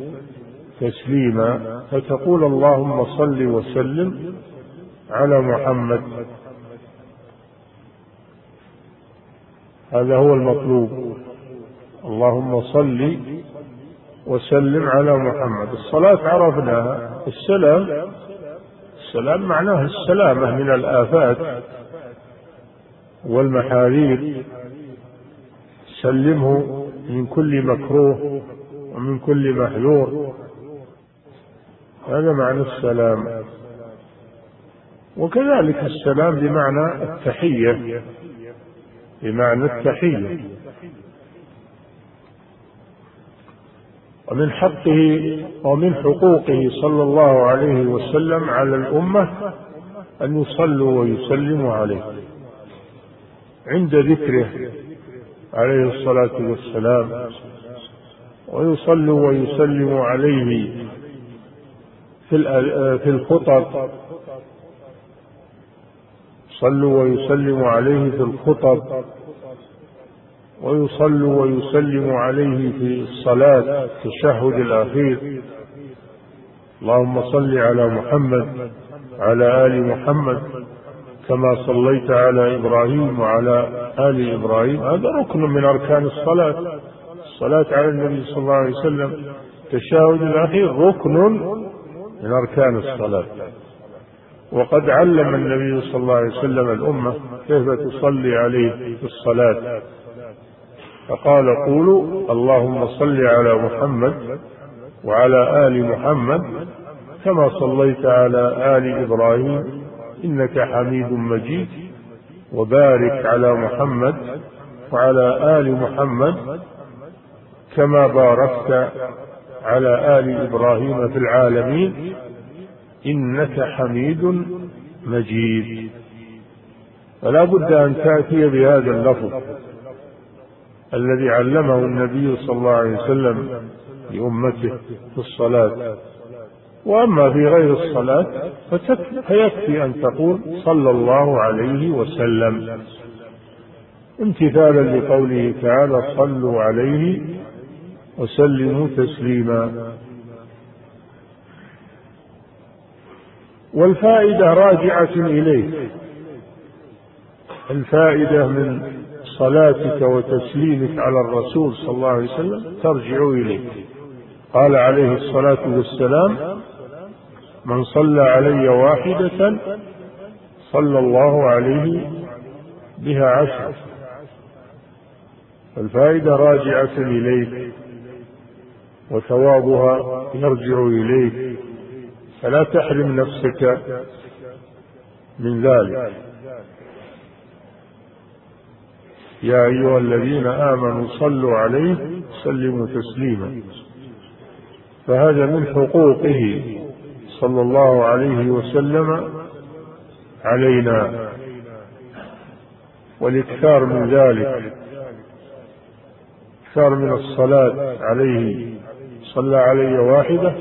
تسليما فتقول اللهم صل وسلم على محمد هذا هو المطلوب. اللهم صل وسلم على محمد. الصلاة عرفناها السلام السلام معناه السلامة من الآفات والمحارير. سلمه من كل مكروه ومن كل محذور. هذا معنى السلام. وكذلك السلام بمعنى التحية بمعنى التحية. ومن حقه ومن حقوقه صلى الله عليه وسلم على الأمة أن يصلوا ويسلموا عليه. عند ذكره عليه الصلاة والسلام ويصلوا ويسلموا عليه في في الخطب صلوا ويسلموا عليه في الخطب. ويصلوا ويسلموا عليه في الصلاة التشهد الأخير. اللهم صل على محمد على آل محمد كما صليت على إبراهيم وعلى آل إبراهيم. هذا ركن من أركان الصلاة. الصلاة على النبي صلى الله عليه وسلم التشهد الأخير ركن من أركان الصلاة. وقد علم النبي صلى الله عليه وسلم الأمة كيف تصلي عليه في الصلاة. فقال قولوا اللهم صل على محمد وعلى آل محمد كما صليت على آل إبراهيم إنك حميد مجيد وبارك على محمد وعلى آل محمد كما باركت على آل إبراهيم في العالمين إنك حميد مجيد. فلا بد أن تأتي بهذا اللفظ. الذي علمه النبي صلى الله عليه وسلم لأمته في الصلاة. وأما في غير الصلاة فيكفي أن تقول صلى الله عليه وسلم. امتثالا لقوله تعالى صلوا عليه وسلموا تسليما. والفائدة راجعة إليه. الفائدة من صلاتك وتسليمك على الرسول صلى الله عليه وسلم ترجع إليه قال عليه الصلاة والسلام من صلى علي واحدة صلى الله عليه بها عشر. الفائدة راجعة إليك وثوابها يرجع إليك. فلا تحرم نفسك من ذلك. يا أيها الذين آمنوا صلوا عليه سلموا تسليما. فهذا من حقوقه صلى الله عليه وسلم علينا. والإكثار من ذلك إكثار من الصلاة عليه. صلى علي واحدة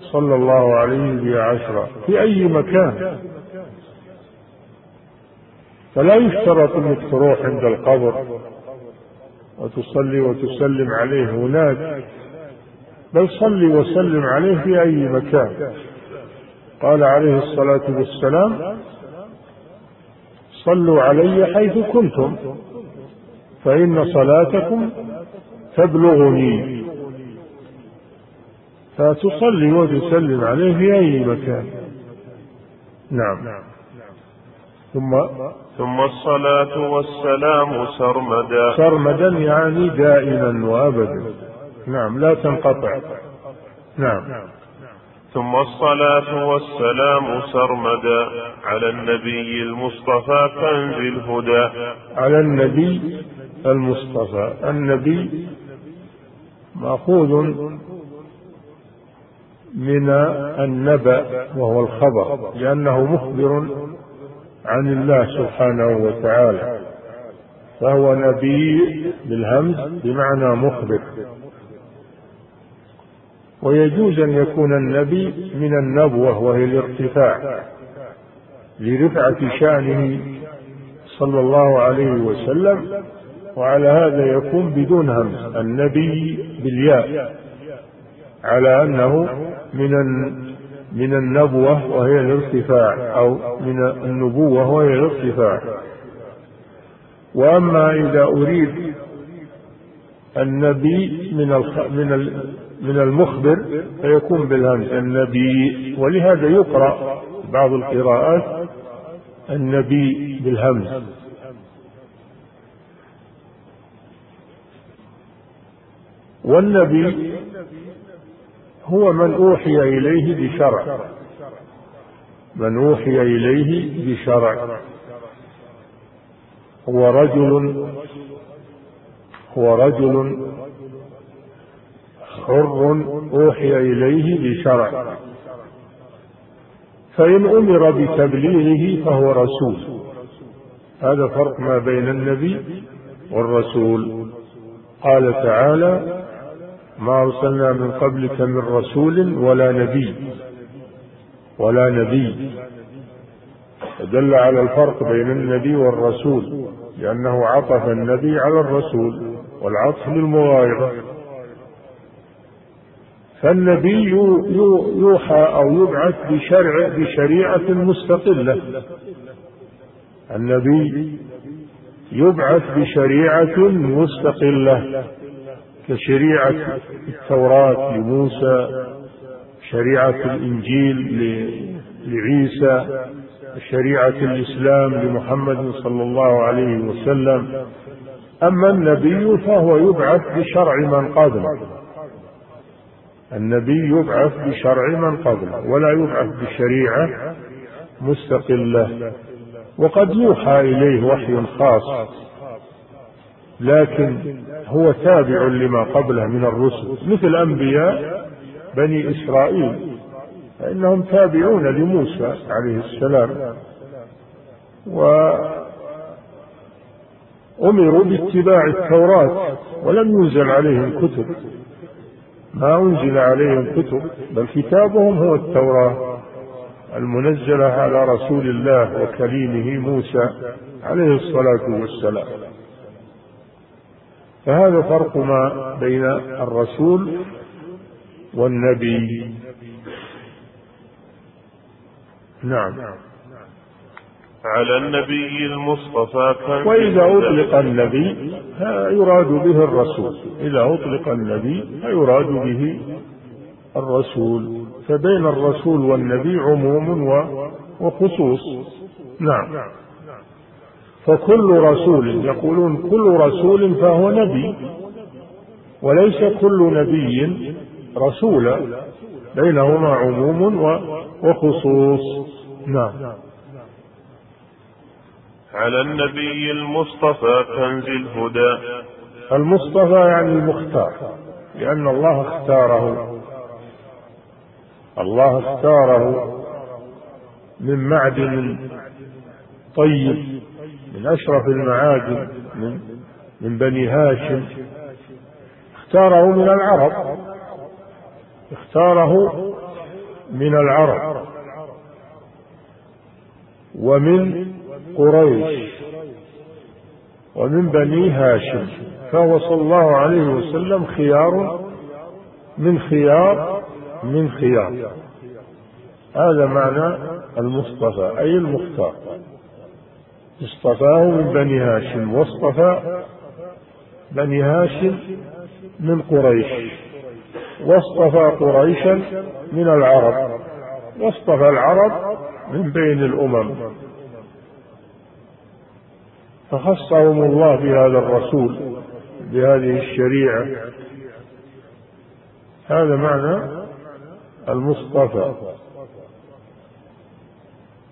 صلى الله عليه بها عشرة في أي مكان؟ فلا يشترط انك تروح عند القبر وتصلي وتسلم عليه هناك بل صلي وسلم عليه في أي مكان. قال عليه الصلاة والسلام صلوا علي حيث كنتم فإن صلاتكم تبلغني. فتصلي وتسلم عليه في أي مكان. نعم. ثم ثم الصلاة والسلام سرمدا. سرمدا يعني دائما وأبدا. نعم لا تنقطع. نعم. ثم الصلاة والسلام سرمدا. على النبي المصطفى كنز الهدى. على النبي المصطفى. النبي مأخوذ من النبأ وهو الخبر لأنه مخبر عن الله سبحانه وتعالى فهو نبي بالهمز بمعنى مخبر. ويجوز أن يكون النبي من النبوة وهي الارتفاع لرفعة شأنه صلى الله عليه وسلم وعلى هذا يكون بدون همز النبي بالياء على أنه من من النبوة وهي الارتفاع أو من النبوة وهي الارتفاع وأما إذا أريد النبي من من من المخبر فيكون بالهمز النبي. ولهذا يقرأ بعض القراءات النبي بالهمز. والنبي هو من أوحي إليه بشرع. من أوحي إليه بشرع. هو رجل هو رجل حر أوحي إليه بشرع. فإن أمر بتبليغه فهو رسول. هذا فرق ما بين النبي والرسول. قال تعالى ما أرسلنا من قبلك من رسول ولا نبي. ولا نبي. دل على الفرق بين النبي والرسول لأنه عطف النبي على الرسول والعطف للمغايرة. فالنبي يوحى أو يبعث بشرع بشريعة مستقلة. النبي يبعث بشريعة مستقلة. كشريعة التوراة لموسى شريعة الإنجيل لعيسى شريعة الإسلام لمحمد صلى الله عليه وسلم. أما النبي فهو يبعث بشرع من قبله النبي يبعث بشرع من قبله ولا يبعث بشريعة مستقلة. وقد يوحى إليه وحي خاص. لكن هو تابع لما قبله من الرسل مثل أنبياء بني إسرائيل فإنهم تابعون لموسى عليه السلام وأمروا باتباع التوراة ولم ينزل عليهم كتب. ما أنزل عليهم كتب بل كتابهم هو التوراة المنزلة على رسول الله وكليمه موسى عليه الصلاة والسلام. فهذا فرق ما بين الرسول والنبي. نعم. على النبي المصطفى كان وإذا أطلق النبي يراد به الرسول. إذا أطلق النبي فيراد به الرسول. فبين الرسول والنبي عموم وخصوص. نعم. فكل رسول يقولون كل رسول فهو نبي وليس كل نبي رسولا بينهما عموم وخصوص. نعم. على النبي المصطفى كنز الهدى. المصطفى يعني المختار لأن الله اختاره. الله اختاره من معدن طيب. من أشرف المعادن من من بني هاشم. اختاره من العرب. اختاره من العرب. ومن قريش. ومن بني هاشم. فهو صلى الله عليه وسلم خيار من خيار من خيار. هذا معنى المصطفى أي المختار. اصطفاه من بني هاشم واصطفى بني هاشم من قريش واصطفى قريشا من العرب واصطفى العرب من بين الأمم. فخصهم الله بهذا الرسول بهذه الشريعة. هذا معنى المصطفى.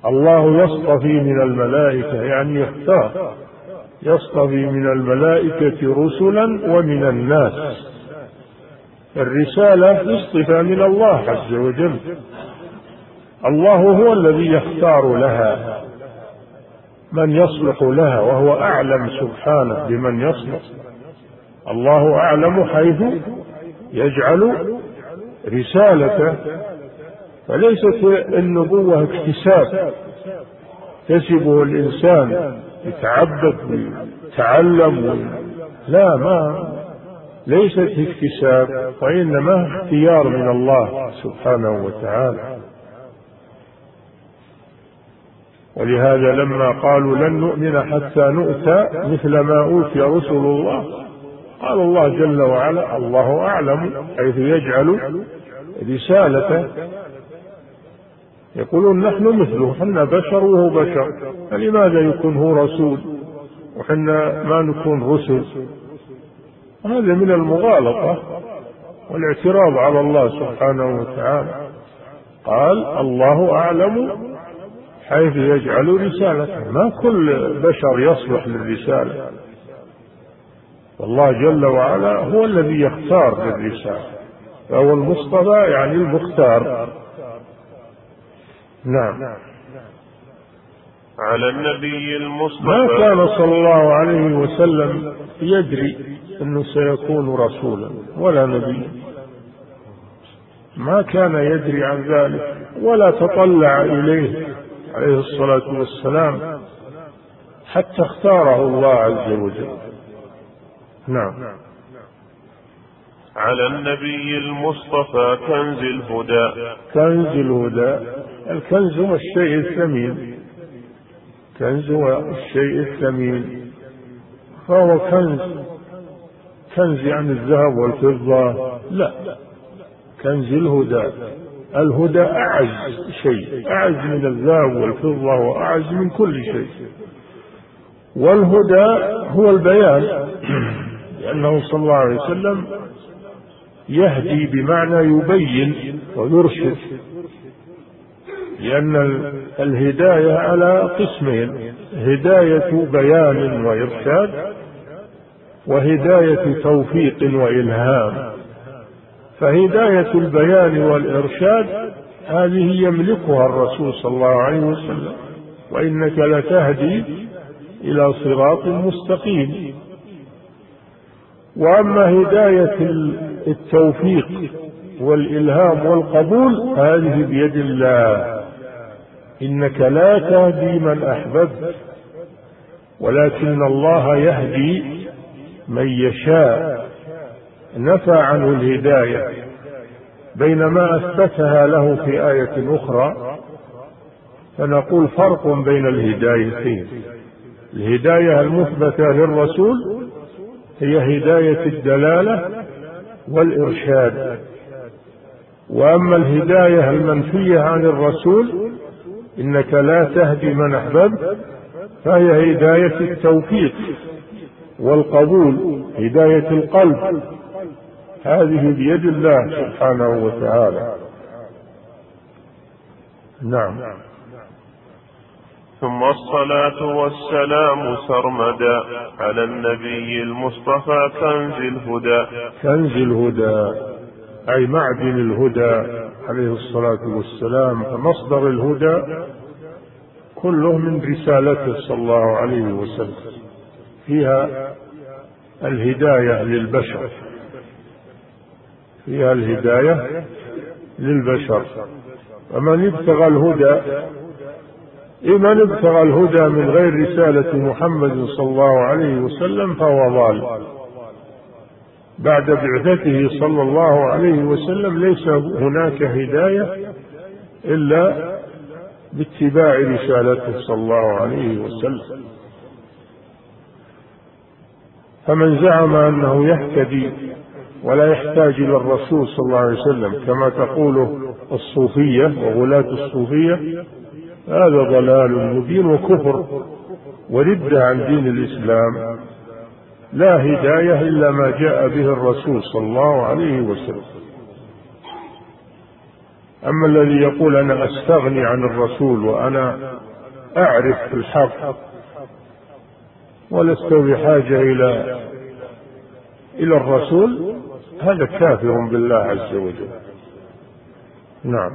الله يصطفي من الملائكة يعني يختار. يصطفي من الملائكة رسلا ومن الناس. الرسالة اصطفى من الله عز وجل. الله هو الذي يختار لها من يصلح لها وهو أعلم سبحانه بمن يصلح. الله أعلم حيث يجعل رسالته فليست النبوة اكتساب. يكتسبه الإنسان يتعبد ويتعلم لا ما ليست اكتساب وإنما اختيار من الله سبحانه وتعالى. ولهذا لما قالوا لن نؤمن حتى نؤتى مثل ما أوتي رسل الله قال الله جل وعلا الله أعلم حيث يجعل رسالته يقولون نحن مثله حنا بشر وهو بشر. فلماذا يكون هو رسول؟ وحنا ما نكون رسل؟ هذا من المغالطة والاعتراض على الله سبحانه وتعالى. قال الله أعلم حيث يجعل رسالته. ما كل بشر يصلح للرسالة. والله جل وعلا هو الذي يختار للرسالة. فهو المصطفى يعني المختار. نعم. على النبي المصطفى. ما كان صلى الله عليه وسلم يدري أنه سيكون رسولا ولا نبيا ما كان يدري عن ذلك ولا تطلع إليه عليه الصلاة والسلام حتى اختاره الله عز وجل. نعم. على النبي المصطفى كنز الهدى. كنز الهدى. الكنز هو الشيء الثمين. كنز هو الشيء الثمين. فهو كنز. كنز يعني الذهب والفضة. لا. كنز الهدى. الهدى أعز شيء. أعز من الذهب والفضة وأعز من كل شيء. والهدى هو البيان. لأنه صلى الله عليه وسلم يهدي بمعنى يبين ويرشد. لأن الهداية على قسمين هداية بيان وإرشاد وهداية توفيق وإلهام. فهداية البيان والإرشاد هذه يملكها الرسول صلى الله عليه وسلم وإنك لتهدي إلى صراط مستقيم. وأما هداية التوفيق والإلهام والقبول هذه بيد الله. إنك لا تهدي من أحببت ولكن الله يهدي من يشاء. نفى عنه الهداية. بينما أثبتها له في آية أخرى فنقول فرق بين الهدايتين. الهداية المثبتة للرسول هي هداية الدلالة والإرشاد. وأما الهداية المنفية عن الرسول إنك لا تهدي من أحببت فهي هداية التوفيق والقبول هداية القلب. هذه بيد الله سبحانه وتعالى. نعم. ثم الصلاة والسلام سرمدا على النبي المصطفى كنز الهدى. كنز الهدى. أي معدن الهدى عليه الصلاة والسلام فمصدر الهدى كله من رسالته صلى الله عليه وسلم. فيها الهداية للبشر. فيها الهداية للبشر. ومن ابتغى الهدى من ابتغى الهدى من غير رسالة محمد صلى الله عليه وسلم فهو ضال. بعد بعثته صلى الله عليه وسلم ليس هناك هداية إلا باتباع رسالته صلى الله عليه وسلم. فمن زعم أنه يهتدي ولا يحتاج إلى الرسول صلى الله عليه وسلم كما تقوله الصوفية وغلاة الصوفية هذا ضلال مبين وكفر وردة عن دين الإسلام. لا هداية إلا ما جاء به الرسول صلى الله عليه وسلم. أما الذي يقول أنا أستغني عن الرسول وأنا أعرف الحق ولست بحاجة إلى إلى الرسول هذا كافر بالله عز وجل. نعم.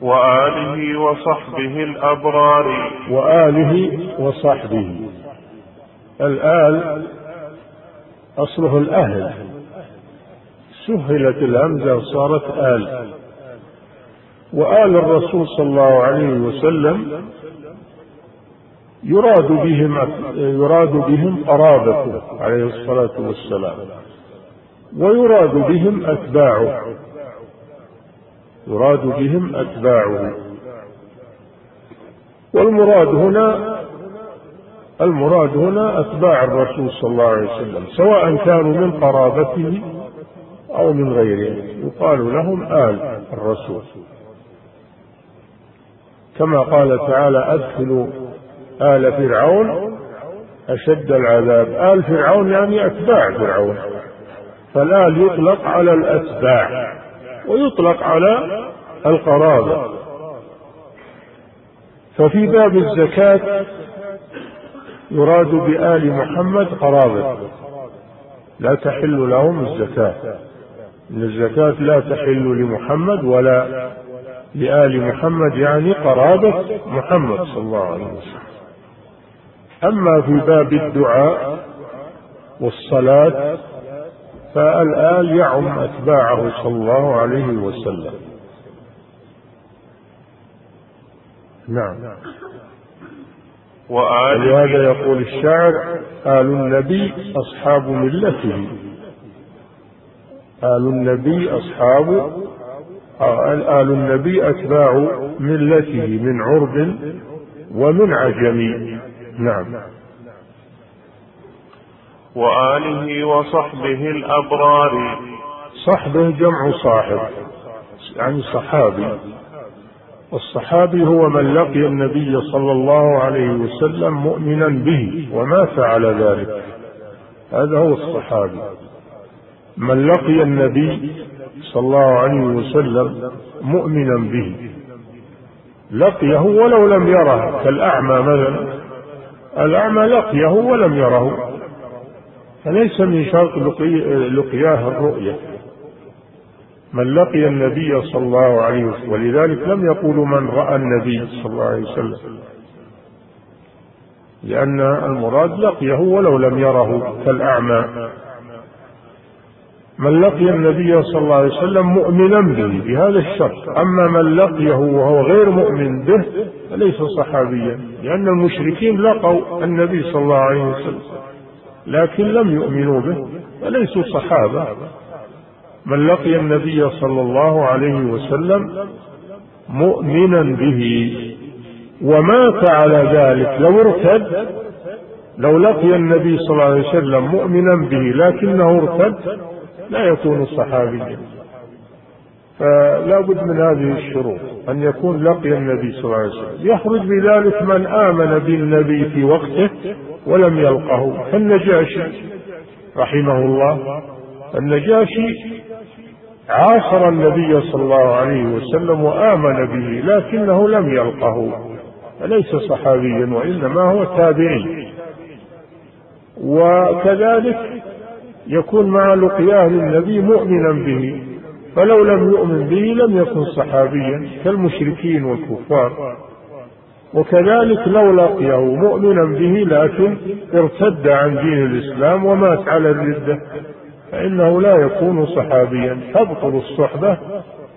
وآله وصحبه الأبرار. وآله وصحبه. الآل أصله الأهل. سهلت الهمزة صارت آل. وآل الرسول صلى الله عليه وسلم يراد بهم يراد بهم قرابته عليه الصلاة والسلام. ويراد بهم أتباعه. يراد بهم أتباعه. والمراد هنا المراد هنا أتباع الرسول صلى الله عليه وسلم سواء كانوا من قرابته أو من غيره يقال لهم آل الرسول. كما قال تعالى أدخلوا آل فرعون أشد العذاب. آل فرعون يعني أتباع فرعون. فالآل يطلق على الأتباع ويطلق على القرابة. ففي باب الزكاة يراد بآل محمد قرابة لا تحل لهم الزكاة. إن الزكاة لا تحل لمحمد ولا لآل محمد يعني قرابة محمد صلى الله عليه وسلم. أما في باب الدعاء والصلاة فالآل يعم أتباعه صلى الله عليه وسلم. نعم. ولهذا يقول الشاعر آل النبي أصحاب ملته. آل النبي أصحاب آل النبي أتباع ملته من عرب ومن عجم. نعم. وآله وصحبه الأبرار. صحبه جمع صاحب يعني صحابي. والصحابي هو من لقي النبي صلى الله عليه وسلم مؤمنا به ومات على ذلك. هذا هو الصحابي. من لقي النبي صلى الله عليه وسلم مؤمنا به. لقيه ولو لم يره كالأعمى مثلا. الأعمى لقيه ولم يره. فليس من شرط لقياه الرؤية. من لقي النبي صلى الله عليه وسلم ولذلك لم يقولوا من رأى النبي صلى الله عليه وسلم. لأن المراد لقيه ولو لم يره كالأعمى. من لقي النبي صلى الله عليه وسلم مؤمنا به بهذا الشرط. أما من لقيه وهو غير مؤمن به فليس صحابيا. لأن المشركين لقوا النبي صلى الله عليه وسلم لكن لم يؤمنوا به فليسوا صحابة. من لقي النبي صلى الله عليه وسلم مؤمنا به ومات على ذلك لو ارتد لو لقي النبي صلى الله عليه وسلم مؤمنا به لكنه ارتد لا يكون صحابيا. فلا بد من هذه الشروط أن يكون لقي النبي صلى الله عليه وسلم. يخرج بذلك من آمن بالنبي في وقته ولم يلقه. كالنجاشي رحمه الله النجاشي عاصر النبي صلى الله عليه وسلم وآمن به لكنه لم يلقه. فليس صحابيا وإنما هو تابعي وكذلك يكون مع لقياه للنبي مؤمنا به. فلو لم يؤمن به لم يكن صحابيا كالمشركين والكفار. وكذلك لو لقيه مؤمنا به لكن ارتد عن دين الإسلام ومات على الردة. فإنه لا يكون صحابيا. تبطل الصحبة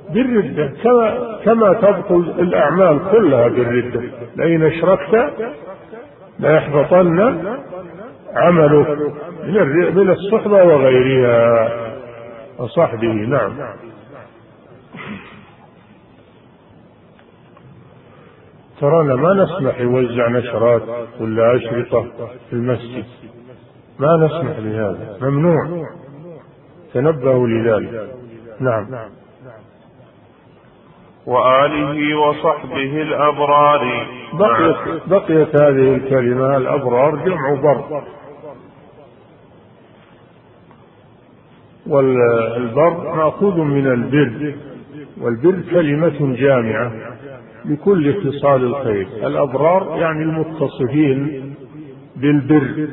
بالردة كما كما تبطل الأعمال كلها بالردة. لئن أشركت ليحبطن عملك من الصحبة وغيرها. وصحبه نعم. ترانا ما نسمح يوزع نشرات ولا أشرطة في المسجد؟ ما نسمح بهذا ممنوع. تنبهوا لذلك. نعم. وآله وصحبه الأبرار. بقيت, بقيت هذه الكلمة الأبرار جمع بر والبر مأخوذ من البر. والبر كلمة جامعة لكل خصال الخير. الأبرار يعني المتصفين بالبر.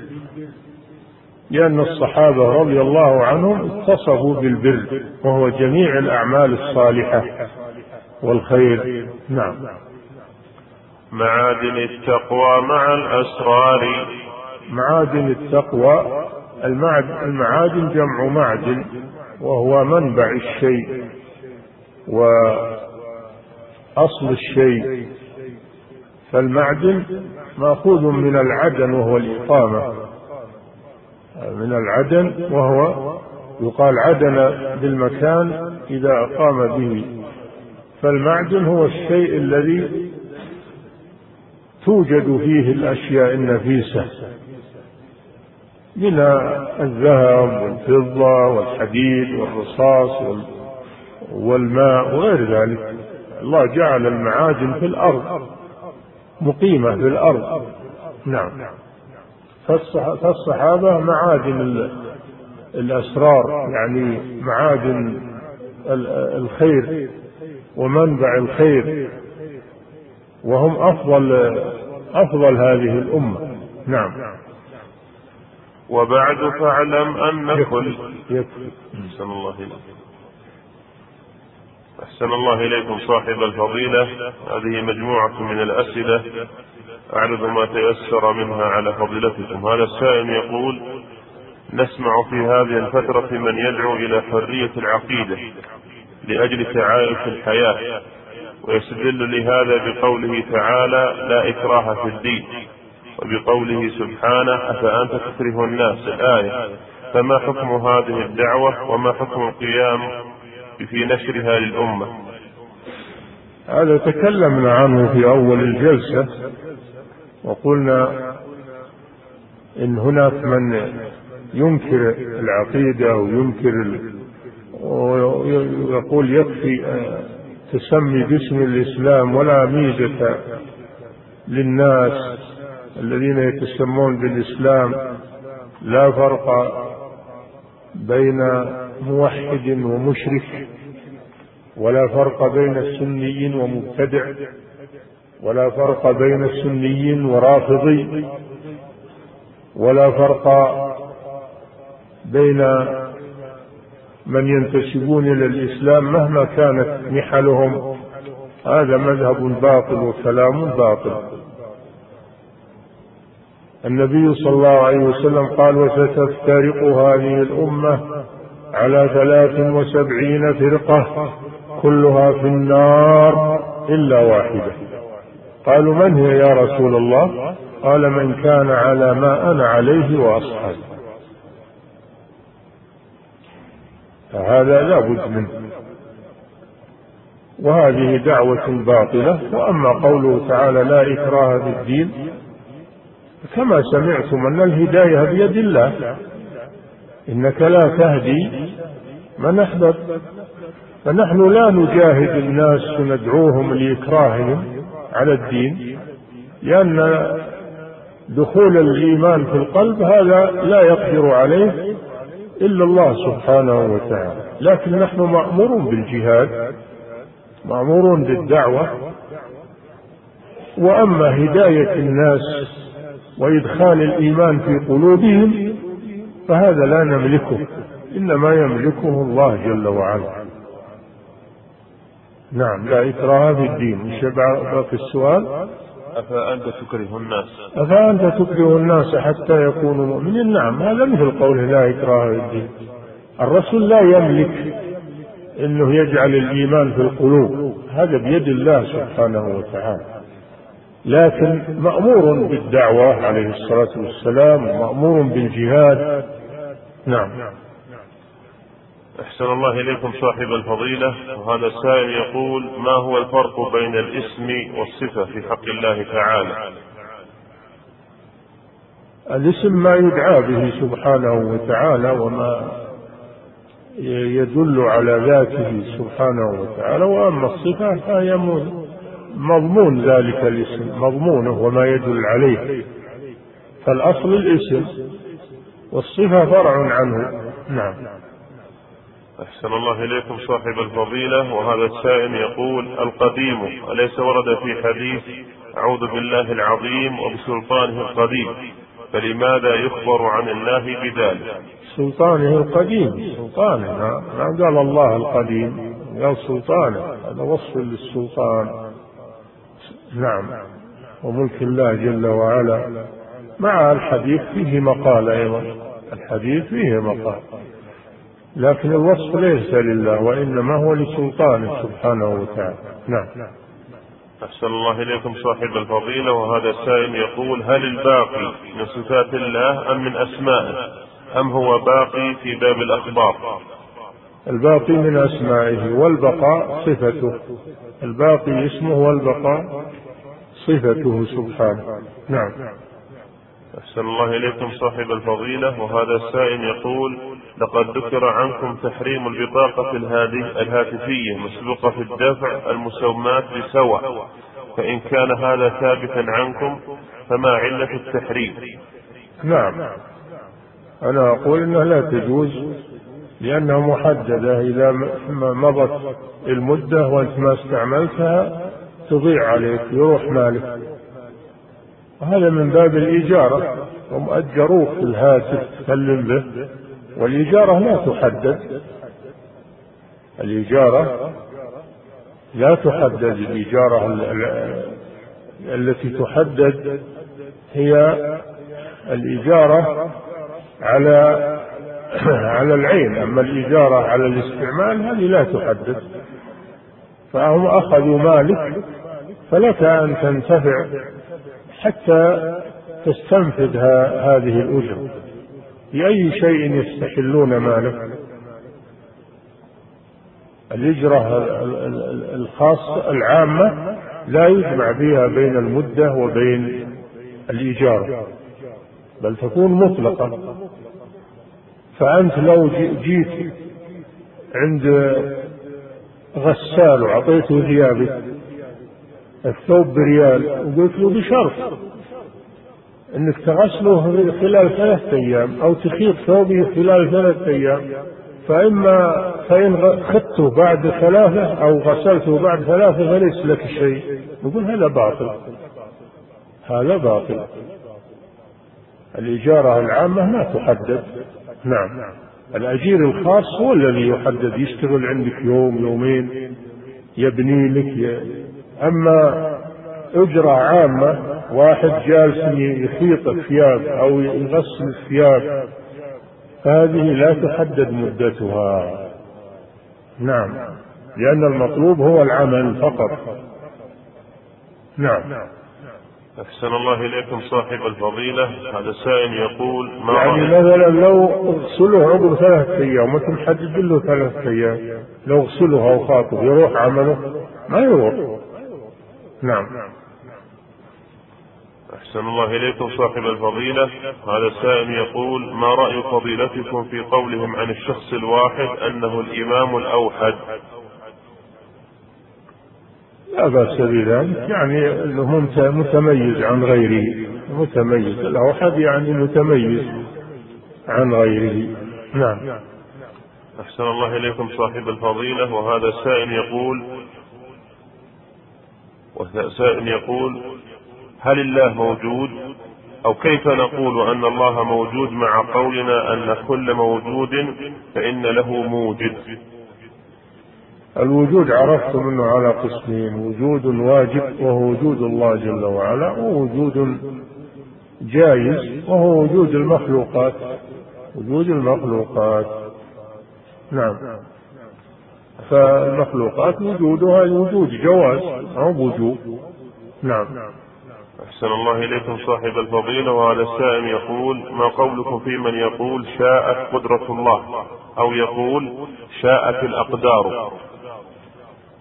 لأن الصحابة رضي الله عنهم اتصفوا بالبر وهو جميع الأعمال الصالحة. والخير نعم. معادن التقوى مع الأسرار. معادن التقوى المعادن جمع معدن وهو منبع الشيء وأصل الشيء. فالمعدن مأخوذ من العدن وهو الإقامة. من العدن وهو يقال عدن بالمكان إذا أقام به. فالمعدن هو الشيء الذي توجد فيه الأشياء النفيسة من الذهب والفضة والحديد والرصاص والماء وغير ذلك. الله جعل المعادن في الأرض مقيمة في الأرض. نعم. فالصحابة معادن الأسرار يعني معادن الخير ومنبع الخير وهم أفضل أفضل هذه الأمة. نعم. وبعد فاعلم أن كل أحسن الله إليكم أحسن الله إليكم صاحب الفضيلة. هذه مجموعة من الأسئلة. أعرض ما تيسر منها على فضيلتكم. هذا السائل يقول نسمع في هذه الفترة من يدعو إلى حرية العقيدة لأجل تعايش الحياة ويستدل لهذا بقوله تعالى لا إكراه في الدين وبقوله سبحانه أفأنت تكره الناس؟ الآية فما حكم هذه الدعوة وما حكم القيام في نشرها للأمة؟ هذا تكلمنا عنه في أول الجلسة وقلنا إن هناك من ينكر العقيدة وينكر ويقول يكفي تسمي باسم الإسلام ولا ميزة للناس الذين يتسمون بالإسلام. لا فرق بين موحد ومشرك ولا فرق بين السني ومبتدع. ولا فرق بين السني ورافضي ولا فرق بين من ينتسبون إلى الإسلام مهما كانت نحلهم. هذا مذهب باطل وكلام باطل. النبي صلى الله عليه وسلم قال وستفترق هذه الأمة على ثلاث وسبعين فرقة كلها في النار إلا واحدة. قالوا من هي يا رسول الله؟ قال من كان على ما أنا عليه واصحابي فهذا لا بد منه. وهذه دعوة باطلة. وأما قوله تعالى لا إكراه في الدين كما سمعتم أن الهداية بيد الله. إنك لا تهدي من أحببت. فنحن لا نجاهد الناس وندعوهم لإكراههم. على الدين لأن دخول الإيمان في القلب هذا لا يقدر عليه إلا الله سبحانه وتعالى. لكن نحن مأمورون بالجهاد مأمورون بالدعوة وأما هداية الناس وإدخال الإيمان في قلوبهم فهذا لا نملكه إنما يملكه الله جل وعلا. نعم لا إكراه في الدين. مش باقي السؤال. أفأنت تكره الناس؟ أفأنت تكره الناس حتى يكونوا مؤمنين؟ نعم هذا مثل قوله لا إكراه في الدين. الرسول لا يملك إنه يجعل الإيمان في القلوب. هذا بيد الله سبحانه وتعالى. لكن مأمور بالدعوة عليه الصلاة والسلام مامور بالجهاد. نعم. أحسن الله إليكم صاحب الفضيلة. وهذا السائل يقول ما هو الفرق بين الاسم والصفة في حق الله تعالى؟ الاسم ما يدعى به سبحانه وتعالى وما يدل على ذاته سبحانه وتعالى وأما الصفة فهي مضمون ذلك الاسم مضمونه وما يدل عليه. فالأصل الاسم والصفة فرع عنه. نعم. أحسن الله إليكم صاحب الفضيلة وهذا السائل يقول القديم أليس ورد في حديث أعوذ بالله العظيم وبسلطانه القديم؟ فلماذا يخبر عن الله بذلك؟ سلطانه القديم سلطانه ما قال الله القديم قال سلطانه هذا وصف للسلطان. نعم وملك الله جل وعلا. مع الحديث فيه مقال أيضا الحديث فيه مقال. لكن الوصف ليس لله وإنما هو لسلطانه سبحانه وتعالى. نعم. أحسن الله إليكم صاحب الفضيلة وهذا السائل يقول هل الباقي من صفات الله أم من أسمائه؟ أم هو باقي في باب الأخبار؟ الباقي من أسمائه والبقاء صفته. الباقي اسمه والبقاء صفته سبحانه. نعم. أحسن الله إليكم صاحب الفضيلة وهذا السائل يقول لقد ذكر عنكم تحريم البطاقة الهاتفية مسبوقة في الدفع المسمات بسوى فإن كان هذا ثابتا عنكم فما علة التحريم؟ نعم. أنا أقول أنها لا تجوز لأنها محددة. إذا مضت المدة وأنت ما استعملتها تضيع عليك يروح مالك. وهذا من باب الإجارة هم أجروك في الهاتف تكلم به. والإجارة لا تحدد. الإجارة لا تحدد. الإجارة التي تحدد هي الإجارة على <clears throat> على العين. أما الإجارة على الاستعمال هذه لا تحدد. فهم أخذوا مالك فلك أن تنتفع حتى تستنفذ هذه الأجرة. بأي شيء يستحلون مالك؟ الإجرة الخاصة العامة لا يجمع فيها بين المدة وبين الإيجار بل تكون مطلقة. فأنت لو جيت عند غسال وأعطيته ثيابك الثوب بريال. وقلت له بشرط. إنك تغسله خلال ثلاثة أيام أو تخيط ثوبه خلال ثلاثة أيام. فإما فإن خدته بعد ثلاثة أو غسلته بعد ثلاثة فليس لك شيء. نقول هذا باطل. هذا باطل. الإجارة العامة ما تحدد. نعم. الأجير الخاص هو الذي يحدد يشتغل عندك يوم يومين يبني لك أما أجرة عامة واحد جالس يخيط الثياب أو يغسل الثياب فهذه لا تحدد مدتها. نعم. لأن المطلوب هو العمل فقط. نعم. أحسن الله إليكم صاحب الفضيلة. هذا السائل يقول ما يعني مثلا لو اغسله عقب ثلاثة أيام مثل حدد له ثلاثة أيام لو اغسله أو خاطب يروح عمله؟ ما يروح. نعم. أحسن الله إليكم صاحب الفضيلة. هذا السائل يقول ما رأي فضيلتكم في قولهم عن الشخص الواحد أنه الإمام الأوحد؟ لا بأس بذلك. يعني أنه متميز عن غيره. متميز. الأوحد يعني متميز عن غيره. نعم. أحسن الله إليكم صاحب الفضيلة. وهذا سائل يقول وسائل يقول هل الله موجود؟ أو كيف نقول أن الله موجود مع قولنا أن كل موجود فإن له موجد؟ الوجود عرفتم انه على قسمين وجود واجب وهو وجود الله جل وعلا ووجود جائز وهو وجود المخلوقات وجود المخلوقات. نعم. فالمخلوقات وجودها وجود جواز أو وجوب. نعم. أحسن الله إليكم صاحب الفضيلة وهذا السائل يقول ما قولكم في من يقول شاءت قدرة الله أو يقول شاءت الأقدار؟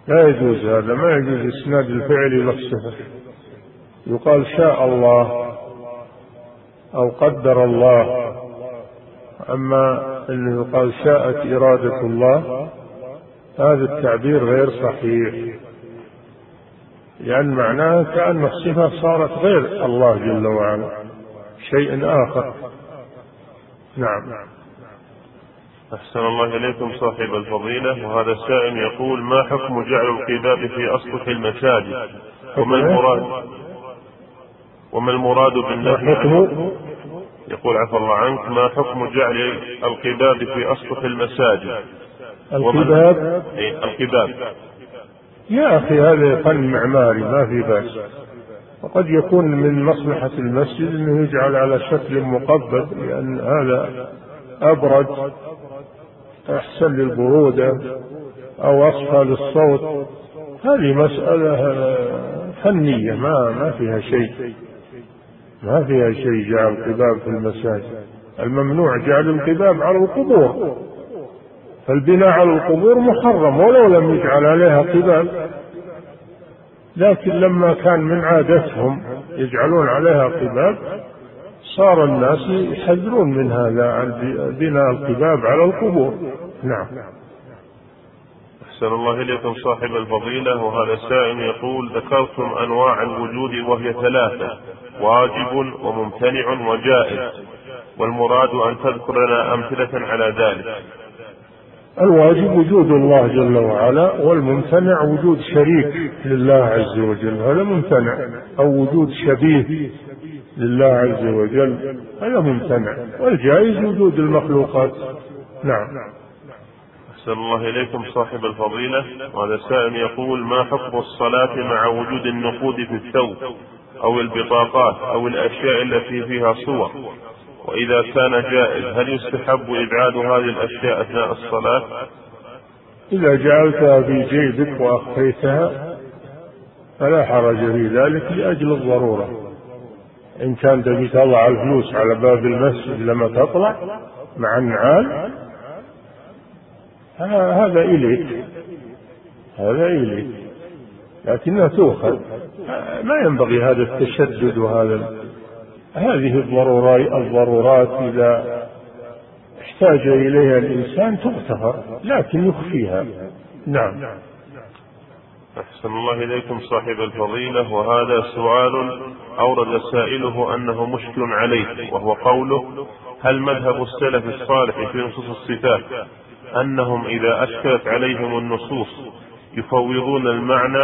لا يجوز هذا ما يجوز إسناد الفعل إلى الصفة يقال شاء الله أو قدر الله أما أنه يقال شاءت إرادة الله هذا التعبير غير صحيح. لأن معناه كأن الصفة صارت غير الله جل وعلا شيء آخر. نعم. أحسن الله إليكم صاحب الفضيلة. وهذا السائل يقول ما حكم جعل القباب في أسطح المساجد؟ وما المراد؟ وما المراد بالنهي يقول عفى الله عنك. ما حكم جعل القباب في أسطح المساجد؟ القباب إيه القباب يا أخي هذا فن معماري ما في بأس. وقد يكون من مصلحة المسجد أنه يجعل على شكل مقبب لأن هذا أبرد أحسن للبرودة أو أصفى للصوت هذه مسألة فنية ما ما فيها شيء. ما فيها شيء جعل قباب في المساجد. الممنوع جعل القباب على القبور. فالبناء على القبور محرم ولو لم يجعل عليها قباب لكن لما كان من عادتهم يجعلون عليها قباب صار الناس يحذرون من هذا بناء القباب على القبور. نعم. أحسن الله إليكم صاحب الفضيلة وهذا سائل يقول ذكرتم أنواع الوجود وهي ثلاثة واجب وممتنع وجائز والمراد أن تذكر لنا أمثلة على ذلك. الواجب وجود الله جل وعلا والممتنع وجود شريك لله عز وجل. هذا ممتنع. أو وجود شبيه لله عز وجل. هذا ممتنع. والجائز وجود المخلوقات. نعم. أحسن الله إليكم صاحب الفضيلة. وهذا سائل يقول ما حكم الصلاة مع وجود النقود في الثوب أو البطاقات أو الأشياء التي فيها صور؟ وإذا كان جائز هل يستحب إبعاد هذه الأشياء أثناء الصلاة؟ إذا جعلتها في جيبك وأخفيتها فلا حرج في ذلك لأجل الضرورة إن كان تبي تضع الفلوس على باب المسجد لما تطلع مع النعال هذا إليك هذا إليك لكنها تؤخذ ما ينبغي هذا التشدد وهذا هذه الضرورات إذا احتاج إليها الإنسان تغتفر لكن يخفيها. نعم. أحسن الله إليكم صاحب الفضيلة. وهذا سؤال أورد سائله أنه مشكل عليه وهو قوله هل مذهب السلف الصالح في نصوص الصفات أنهم إذا أشكلت عليهم النصوص يفوضون المعنى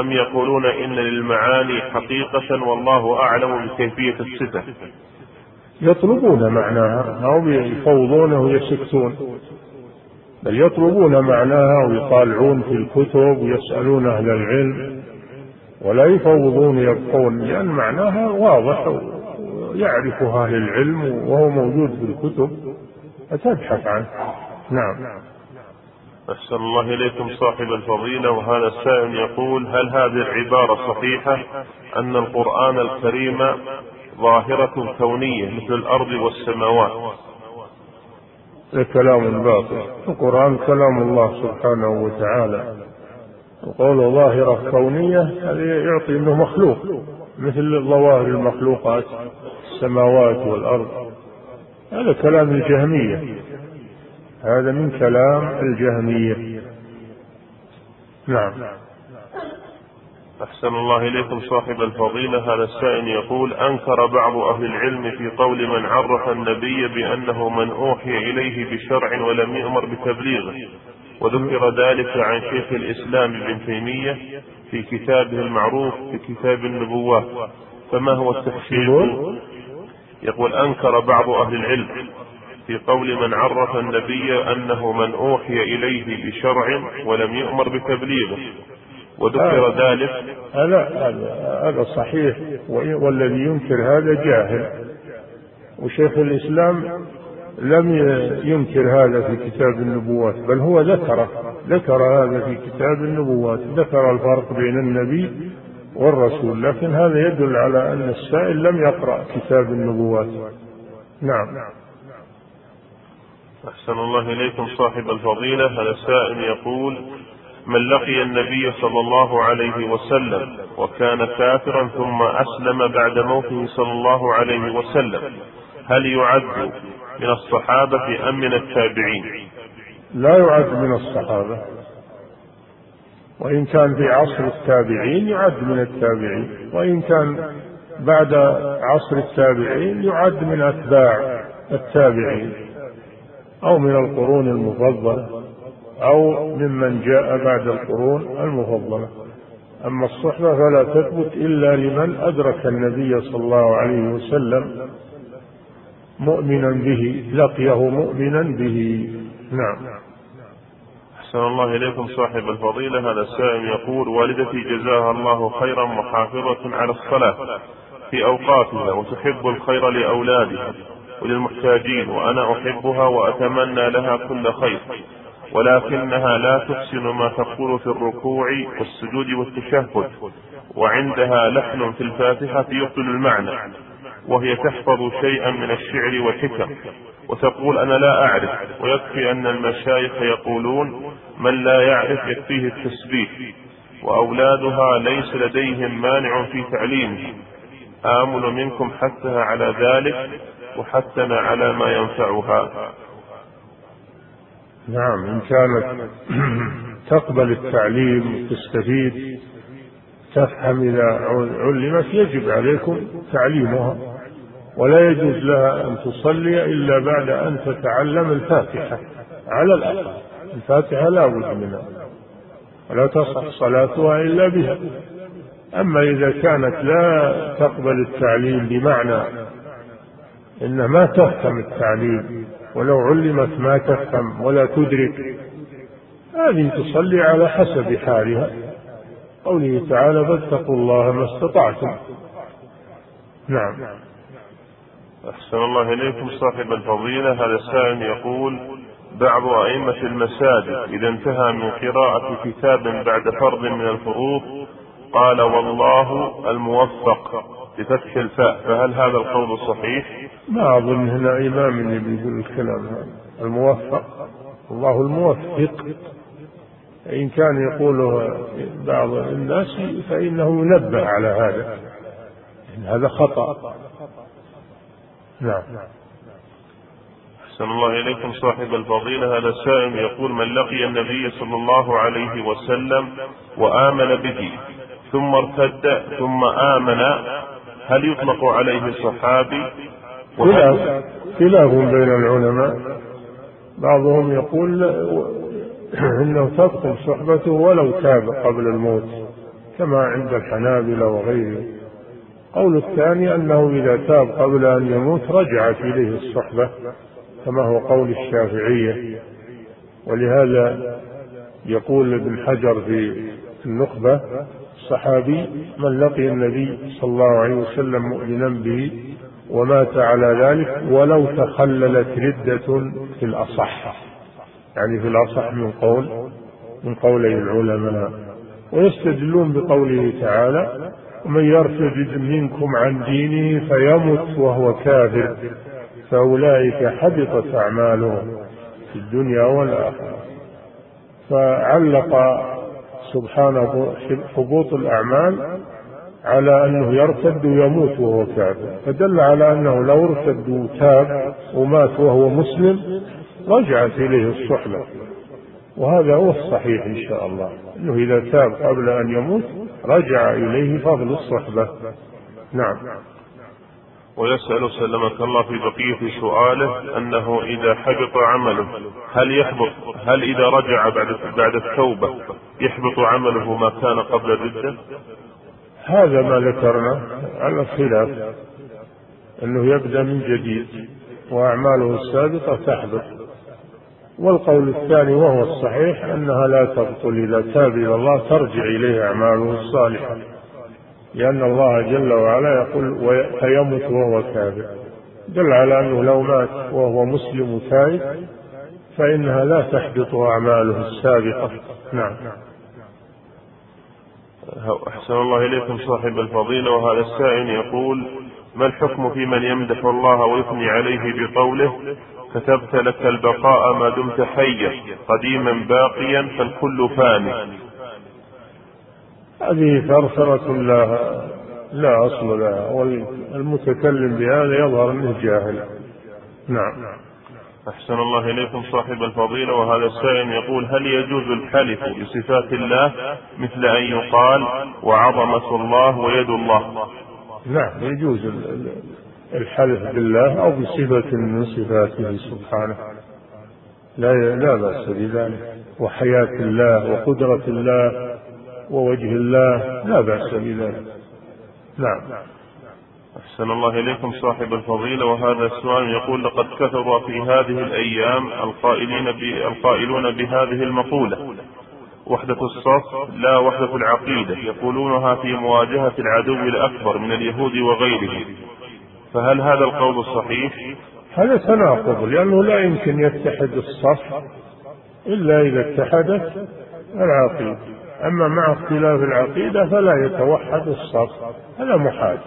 أم يقولون إن للمعاني حقيقة والله أعلم بكيفية الصفة؟ يطلبون معناها أو يفوضونه ويسكتون بل يطلبون معناها ويطالعون في الكتب ويسألون أهل العلم. ولا يفوضون يبقون لأن معناها واضح يعرفها أهل العلم وهو موجود في الكتب. فتبحث عنه. نعم. أحسن الله إليكم صاحب الفضيلة وهذا السائل يقول هل هذه العبارة صحيحة أن القرآن الكريم ظاهرة كونية مثل الأرض والسماوات؟ كلام باطل القرآن كلام الله سبحانه وتعالى. وقول ظاهرة كونية هذا يعطي أنه مخلوق مثل ظواهر المخلوقات السماوات والأرض. هذا كلام الجهمية هذا من كلام الجهمية. نعم. أحسن الله إليكم صاحب الفضيلة. هذا السائل يقول أنكر بعض أهل العلم في قول من عرف النبي بأنه من أوحي إليه بشرع ولم يؤمر بتبليغه وذكر ذلك عن شيخ الإسلام ابن تيمية في كتابه المعروف في كتاب النبوات. فما هو التفسير يقول أنكر بعض أهل العلم. في قول من عرف النبي أنه من أوحي إليه بشرع ولم يؤمر بتبليغه وذكر ذلك. هذا هذا صحيح والذي ينكر هذا جاهل. وشيخ الإسلام لم ينكر هذا في كتاب النبوات بل هو ذكره ذكر هذا في كتاب النبوات ذكر الفرق بين النبي والرسول لكن هذا يدل على أن السائل لم يقرأ كتاب النبوات. نعم. أحسن الله إليكم صاحب الفضيلة. هذا السائل يقول من لقي النبي صلى الله عليه وسلم وكان كافرا ثم أسلم بعد موته صلى الله عليه وسلم هل يعد من الصحابة أم من التابعين؟ لا يعد من الصحابة. وإن كان في عصر التابعين يعد من التابعين. وإن كان بعد عصر التابعين يعد من أتباع التابعين. أو من القرون المفضلة أو ممن جاء بعد القرون المفضلة. أما الصحبة فلا تثبت إلا لمن أدرك النبي صلى الله عليه وسلم مؤمنا به لقيه مؤمنا به. نعم. أحسن الله إليكم صاحب الفضيلة. هذا السائل يقول والدتي جزاها الله خيرا محافظة على الصلاة في أوقاتها وتحب الخير لأولادها. وللمحتاجين وأنا أحبها وأتمنى لها كل خير. ولكنها لا تحسن ما تقول في الركوع والسجود والتشهد وعندها لحن في الفاتحة يبطل المعنى وهي تحفظ شيئا من الشعر والحكم. وتقول أنا لا أعرف ويكفي أن المشايخ يقولون من لا يعرف يكفيه التسبيح وأولادها ليس لديهم مانع في تعليمه. آمل منكم حثها على ذلك وحثنا على ما ينفعها. نعم إن كانت <clears throat> تقبل التعليم وتستفيد تفهم إذا علمت يجب عليكم تعليمها ولا يجوز لها أن تصلي إلا بعد أن تتعلم الفاتحة على الأقل. الفاتحة لا بد منها ولا تصح صلاتها إلا بها. أما إذا كانت لا تقبل التعليم بمعنى إن ما تفهم التعليم ولو علمت ما تفهم ولا تدرك. هذه تصلي على حسب حالها. قوله تعالى فاتقوا الله ما استطعتم. نعم. أحسن الله إليكم صاحب الفضيلة. هذا السائل يقول بعض أئمة المساجد إذا انتهى من قراءة كتاب بعد فرض من الفروض قال والله الموفق بفتح الفاء. فهل هذا القول صحيح؟ ما أظن هنا إمام اللي بيقول الكلام هذا. الموفق. الله الموفق. إن كان يقوله بعض الناس فإنه ينبه على هذا. إن هذا خطأ. نعم. أحسن الله إليكم صاحب الفضيلة. هذا السائل يقول من لقي النبي صلى الله عليه وسلم وآمن به ثم ارتد ثم آمن هل يطلق عليه صحابي؟ خلاف خلاف بين العلماء. بعضهم يقول إنه تبطل صحبته ولو تاب قبل الموت كما عند الحنابلة وغيرهم قول الثاني أنه إذا تاب قبل أن يموت رجعت إليه الصحبة كما هو قول الشافعية. ولهذا يقول ابن حجر في النخبة الصحابي من لقي النبي صلى الله عليه وسلم مؤمنا به ومات على ذلك ولو تخللت ردة في الأصح. يعني في الأصح من قول من قولي العلماء. ويستدلون بقوله تعالى ومن يرتد منكم عن دينه فيمت وهو كافر فأولئك حبطت أعمالهم في الدنيا والآخرة. فعلق سبحانه حبوط الأعمال على أنه يرتد ويموت وهو كافر فدل على أنه لو ارتد وتاب ومات وهو مسلم رجعت إليه الصحبة وهذا هو الصحيح إن شاء الله. أنه إذا تاب قبل أن يموت رجع إليه فضل الصحبة. نعم. ويسأل سلمك الله في بقية سؤاله أنه إذا حبط عمله هل يحبط؟ هل إذا رجع بعد بعد التوبة يحبط عمله ما كان قبل الردة؟ هذا ما ذكرنا على الخلاف أنه يبدأ من جديد وأعماله السابقة تحبط والقول الثاني وهو الصحيح أنها لا تبطل إذا تاب إلى الله ترجع إليه أعماله الصالحة. لأن الله جل وعلا يقول فيمت وهو كافر دل على أنه لو مات وهو مسلم تائب فإنها لا تحبط أعماله السابقة. نعم. أحسن الله إليكم صاحب الفضيلة وهذا السائل يقول ما الحكم في من يمدح الله ويثني عليه بقوله كتبت لك البقاء ما دمت حيا قديما باقيا فالكل فاني هذه ثرثرة لا لا أصل لها والمتكلم بهذا يظهر أنه جاهل. نعم. أحسن الله إليكم صاحب الفضيلة. وهذا السائل يقول هل يجوز الحلف بصفات الله مثل أن يقال وعظمة الله ويد الله؟ نعم يجوز الحلف بالله أو بصفة من صفاته سبحانه. لا لا بأس بذلك. وحياة الله وقدرة الله ووجه الله لا بأس بذلك. نعم. أحسن الله إليكم صاحب الفضيلة وهذا السؤال يقول لقد كثر في هذه الأيام القائلين القائلون بهذه المقولة وحدة الصف لا وحدة العقيدة يقولونها في مواجهة العدو الأكبر من اليهود وغيرهم فهل هذا القول صحيح؟ هذا تناقض لأنه لا يمكن يتحد الصف إلا إذا اتحدت العقيدة أما مع اختلاف العقيدة فلا يتوحد الصف هذا محال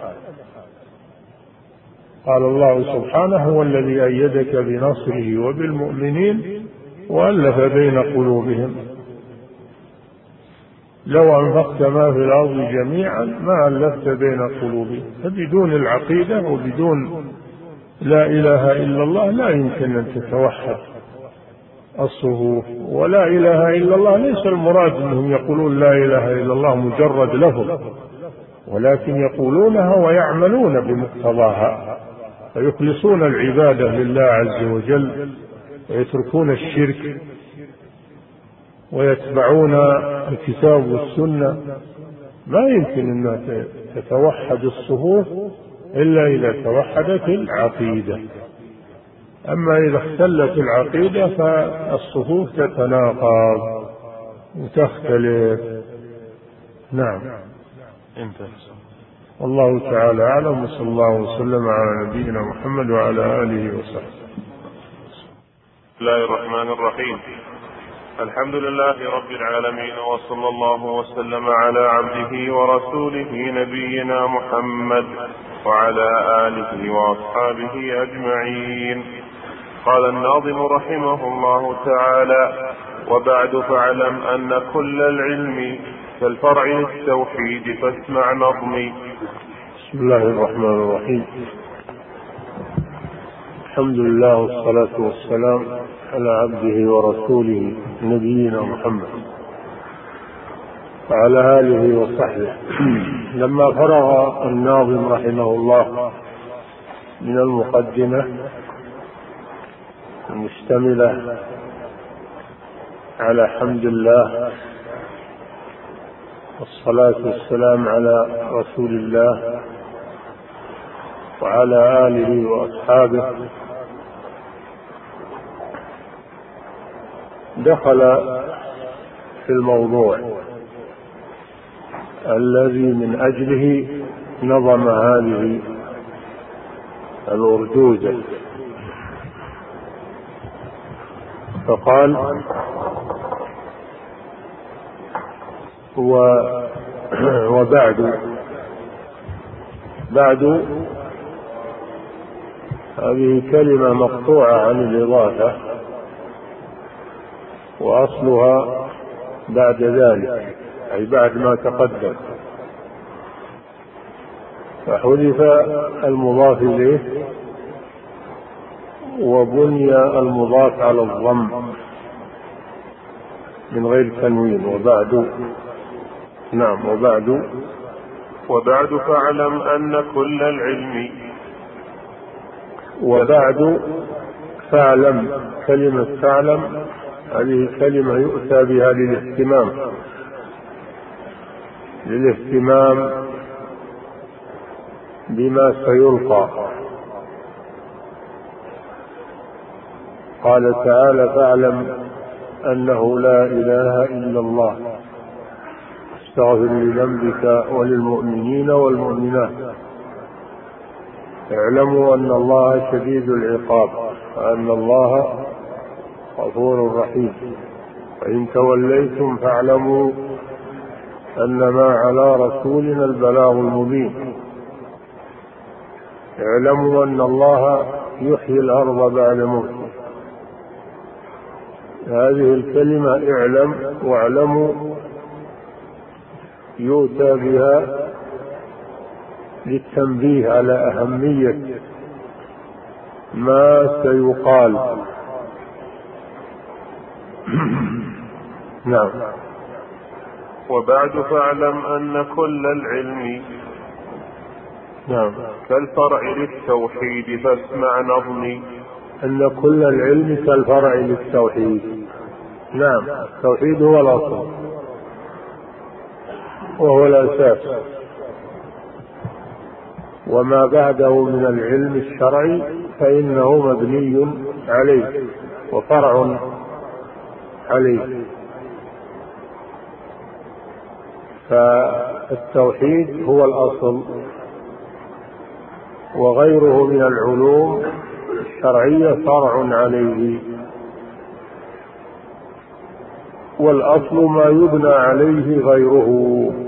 قال الله سبحانه هو الذي أيدك بنصره وبالمؤمنين وألف بين قلوبهم. لو أنفقت ما في الأرض جميعا ما ألفت بين قلوبهم. فبدون العقيدة وبدون لا إله إلا الله لا يمكن أن تتوحد الصفوف ولا إله إلا الله ليس المراد أنهم يقولون لا إله إلا الله مجرد لفظ ولكن يقولونها ويعملون بمقتضاها. فيخلصون العبادة لله عز وجل ويتركون الشرك ويتبعون الكتاب والسنة. ما يمكن أن تتوحد الصفوف إلا إذا توحدت العقيدة. أما إذا اختلت العقيدة فالصفوف تتناقض وتختلف. نعم. انتهى. والله تعالى أعلم وصلى الله وسلم على نبينا محمد وعلى آله وصحبه. بسم الله الرحمن الرحيم. الحمد لله رب العالمين وصلى الله وسلم على عبده ورسوله نبينا محمد وعلى آله وأصحابه أجمعين. قال الناظم رحمه الله تعالى وبعد فاعلم أن كل العلم كالفرع للتوحيد فاسمع نظمي. بسم الله الرحمن الرحيم. الحمد لله والصلاة والسلام على عبده ورسوله نبينا محمد وعلى آله وصحبه. لما فرغ الناظم رحمه الله من المقدمة المشتملة على حمد الله والصلاة والسلام على رسول الله وعلى آله وأصحابه. دخل في الموضوع الذي من أجله نظم هذه الأرجوزة فقال و وبعد بعد هذه كلمة مقطوعة عن الإضافة وأصلها بعد ذلك أي بعد ما تقدم. فحذف المضاف إليه وبني المضاف على الضم من غير تنوين. وبعد نعم وبعد؟ وبعد فاعلم أن كل العلم وبعد فاعلم كلمة فاعلم هذه كلمة يؤتى بها للاهتمام. للاهتمام بما سيلقى. قال تعالى فاعلم أنه لا إله إلا الله. استغفر لذنبك وللمؤمنين والمؤمنات. اعلموا أن الله شديد العقاب وأن الله غفور رحيم. فان توليتم فاعلموا أنما على رسولنا البلاغ المبين. اعلموا أن الله يحيي الأرض بعد موتها هذه الكلمة اعلم واعلموا يؤتى بها للتنبيه على أهمية ما سيقال. <clears throat> نعم. وبعد فاعلم أن كل العلم نعم. كالفرع للتوحيد فاسمع نظمي. أن كل العلم كالفرع للتوحيد. نعم. التوحيد هو الأصل. وهو الأساس. وما بعده من العلم الشرعي فإنه مبني عليه وفرع عليه. فالتوحيد هو الأصل وغيره من العلوم الشرعية فرع عليه. والأصل ما يبنى عليه غيره.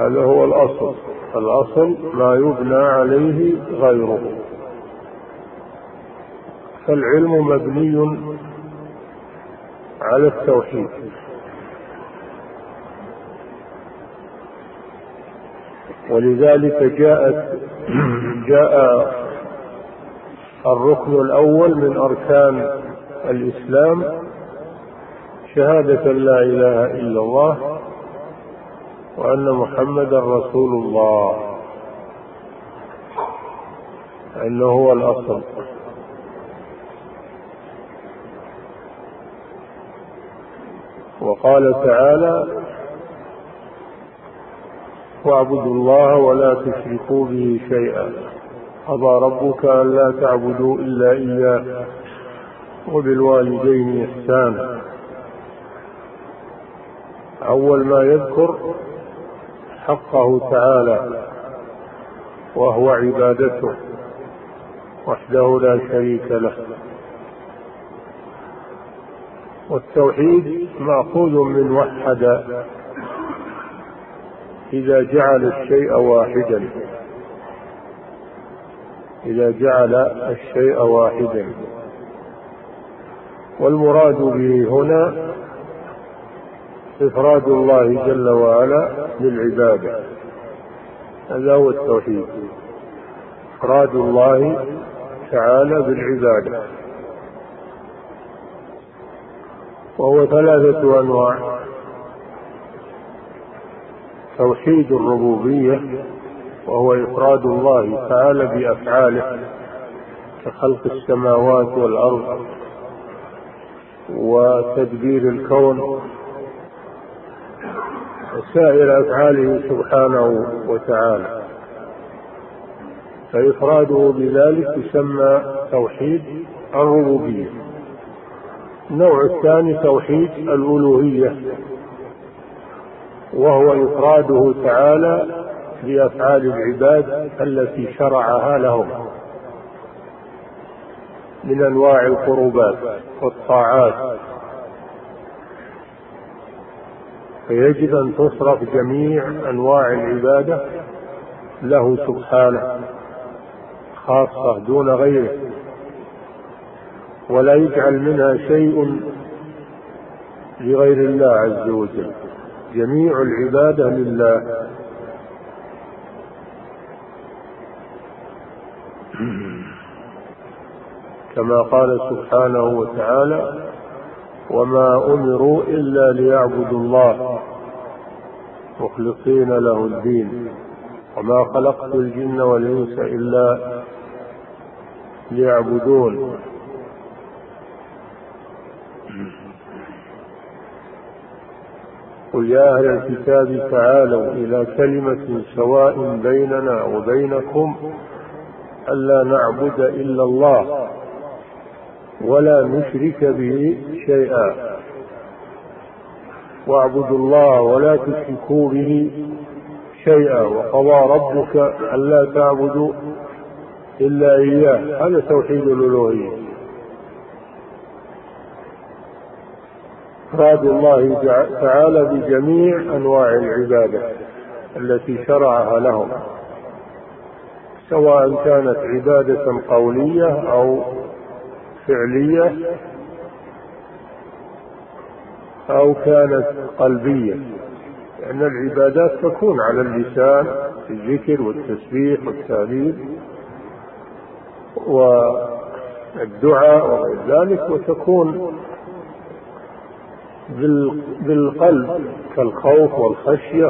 هذا هو الأصل. الأصل ما يبنى عليه غيره. فالعلم مبني على التوحيد. ولذلك جاءت <clears throat> جاء الركن الأول من أركان الإسلام شهادة لا إله إلا الله وأن محمدا رسول الله. أنه هو الأصل. وقال تعالى واعبدوا الله ولا تشركوا به شيئا. قضى ربك ألا تعبدوا إلا إياه وبالوالدين إحسانا. أول ما يذكر حقه تعالى وهو عبادته وحده لا شريك له. والتوحيد مأخوذ من وحد إذا جعل الشيء واحدا. إذا جعل الشيء واحدا. والمراد به هنا إفراد الله جل وعلا بالعبادة هذا هو التوحيد. إفراد الله تعالى بالعبادة. وهو ثلاثة أنواع. توحيد الربوبية وهو إفراد الله تعالى بأفعاله كخلق السماوات والأرض وتدبير الكون وسائر أفعاله سبحانه وتعالى. فإفراده بذلك يسمى توحيد الربوبية. النوع الثاني توحيد الألوهية وهو إفراده تعالى بأفعال العباد التي شرعها لهم من أنواع القربات والطاعات فيجب أن تصرف جميع أنواع العبادة له سبحانه خاصة دون غيره ولا يجعل منها شيء لغير الله عز وجل. جميع العبادة لله. كما قال سبحانه وتعالى وما أمروا إلا ليعبدوا الله مخلصين له الدين. وما خلقت الجن والإنس إلا ليعبدون. قل يا أهل الكتاب تعالوا إلى كلمة سواء بيننا وبينكم ألا نعبد إلا الله. ولا نشرك به شيئا. واعبدوا الله ولا تشركوا به شيئا. وقضى ربك ألا تعبدوا إلا إياه. هذا توحيد الألوهية. إفراد الله تعالى بجميع أنواع العبادة التي شرعها لهم. سواء كانت عبادة قولية أو فعلية أو كانت قلبية. لأن العبادات تكون على اللسان في الذكر والتسبيح والتهليل والدعاء وغير ذلك وتكون بالقلب كالخوف والخشية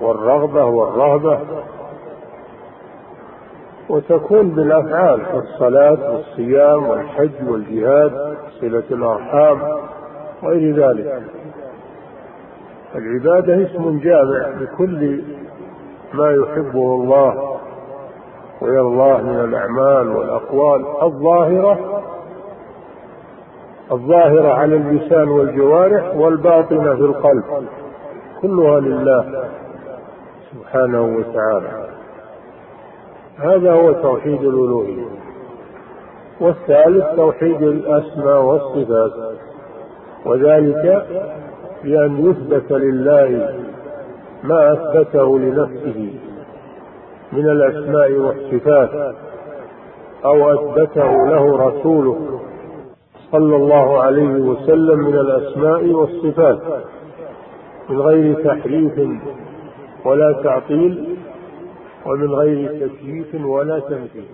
والرغبة والرهبة. وتكون بالأفعال كالصلاة والصيام والحج والجهاد صلة الأرحام وغير ذلك. العبادة اسم جامع لكل ما يحبه الله ويرضاه من الأعمال والأقوال. الظاهرة الظاهرة على اللسان والجوارح والباطنة في القلب كلها لله سبحانه وتعالى. هذا هو توحيد الألوهية. والثالث توحيد الأسماء والصفات. وذلك بأن يثبت لله ما أثبته لنفسه من الأسماء والصفات أو أثبته له رسوله صلى الله عليه وسلم من الأسماء والصفات من غير تحريف ولا تعطيل ومن غير تكييف ولا تمثيل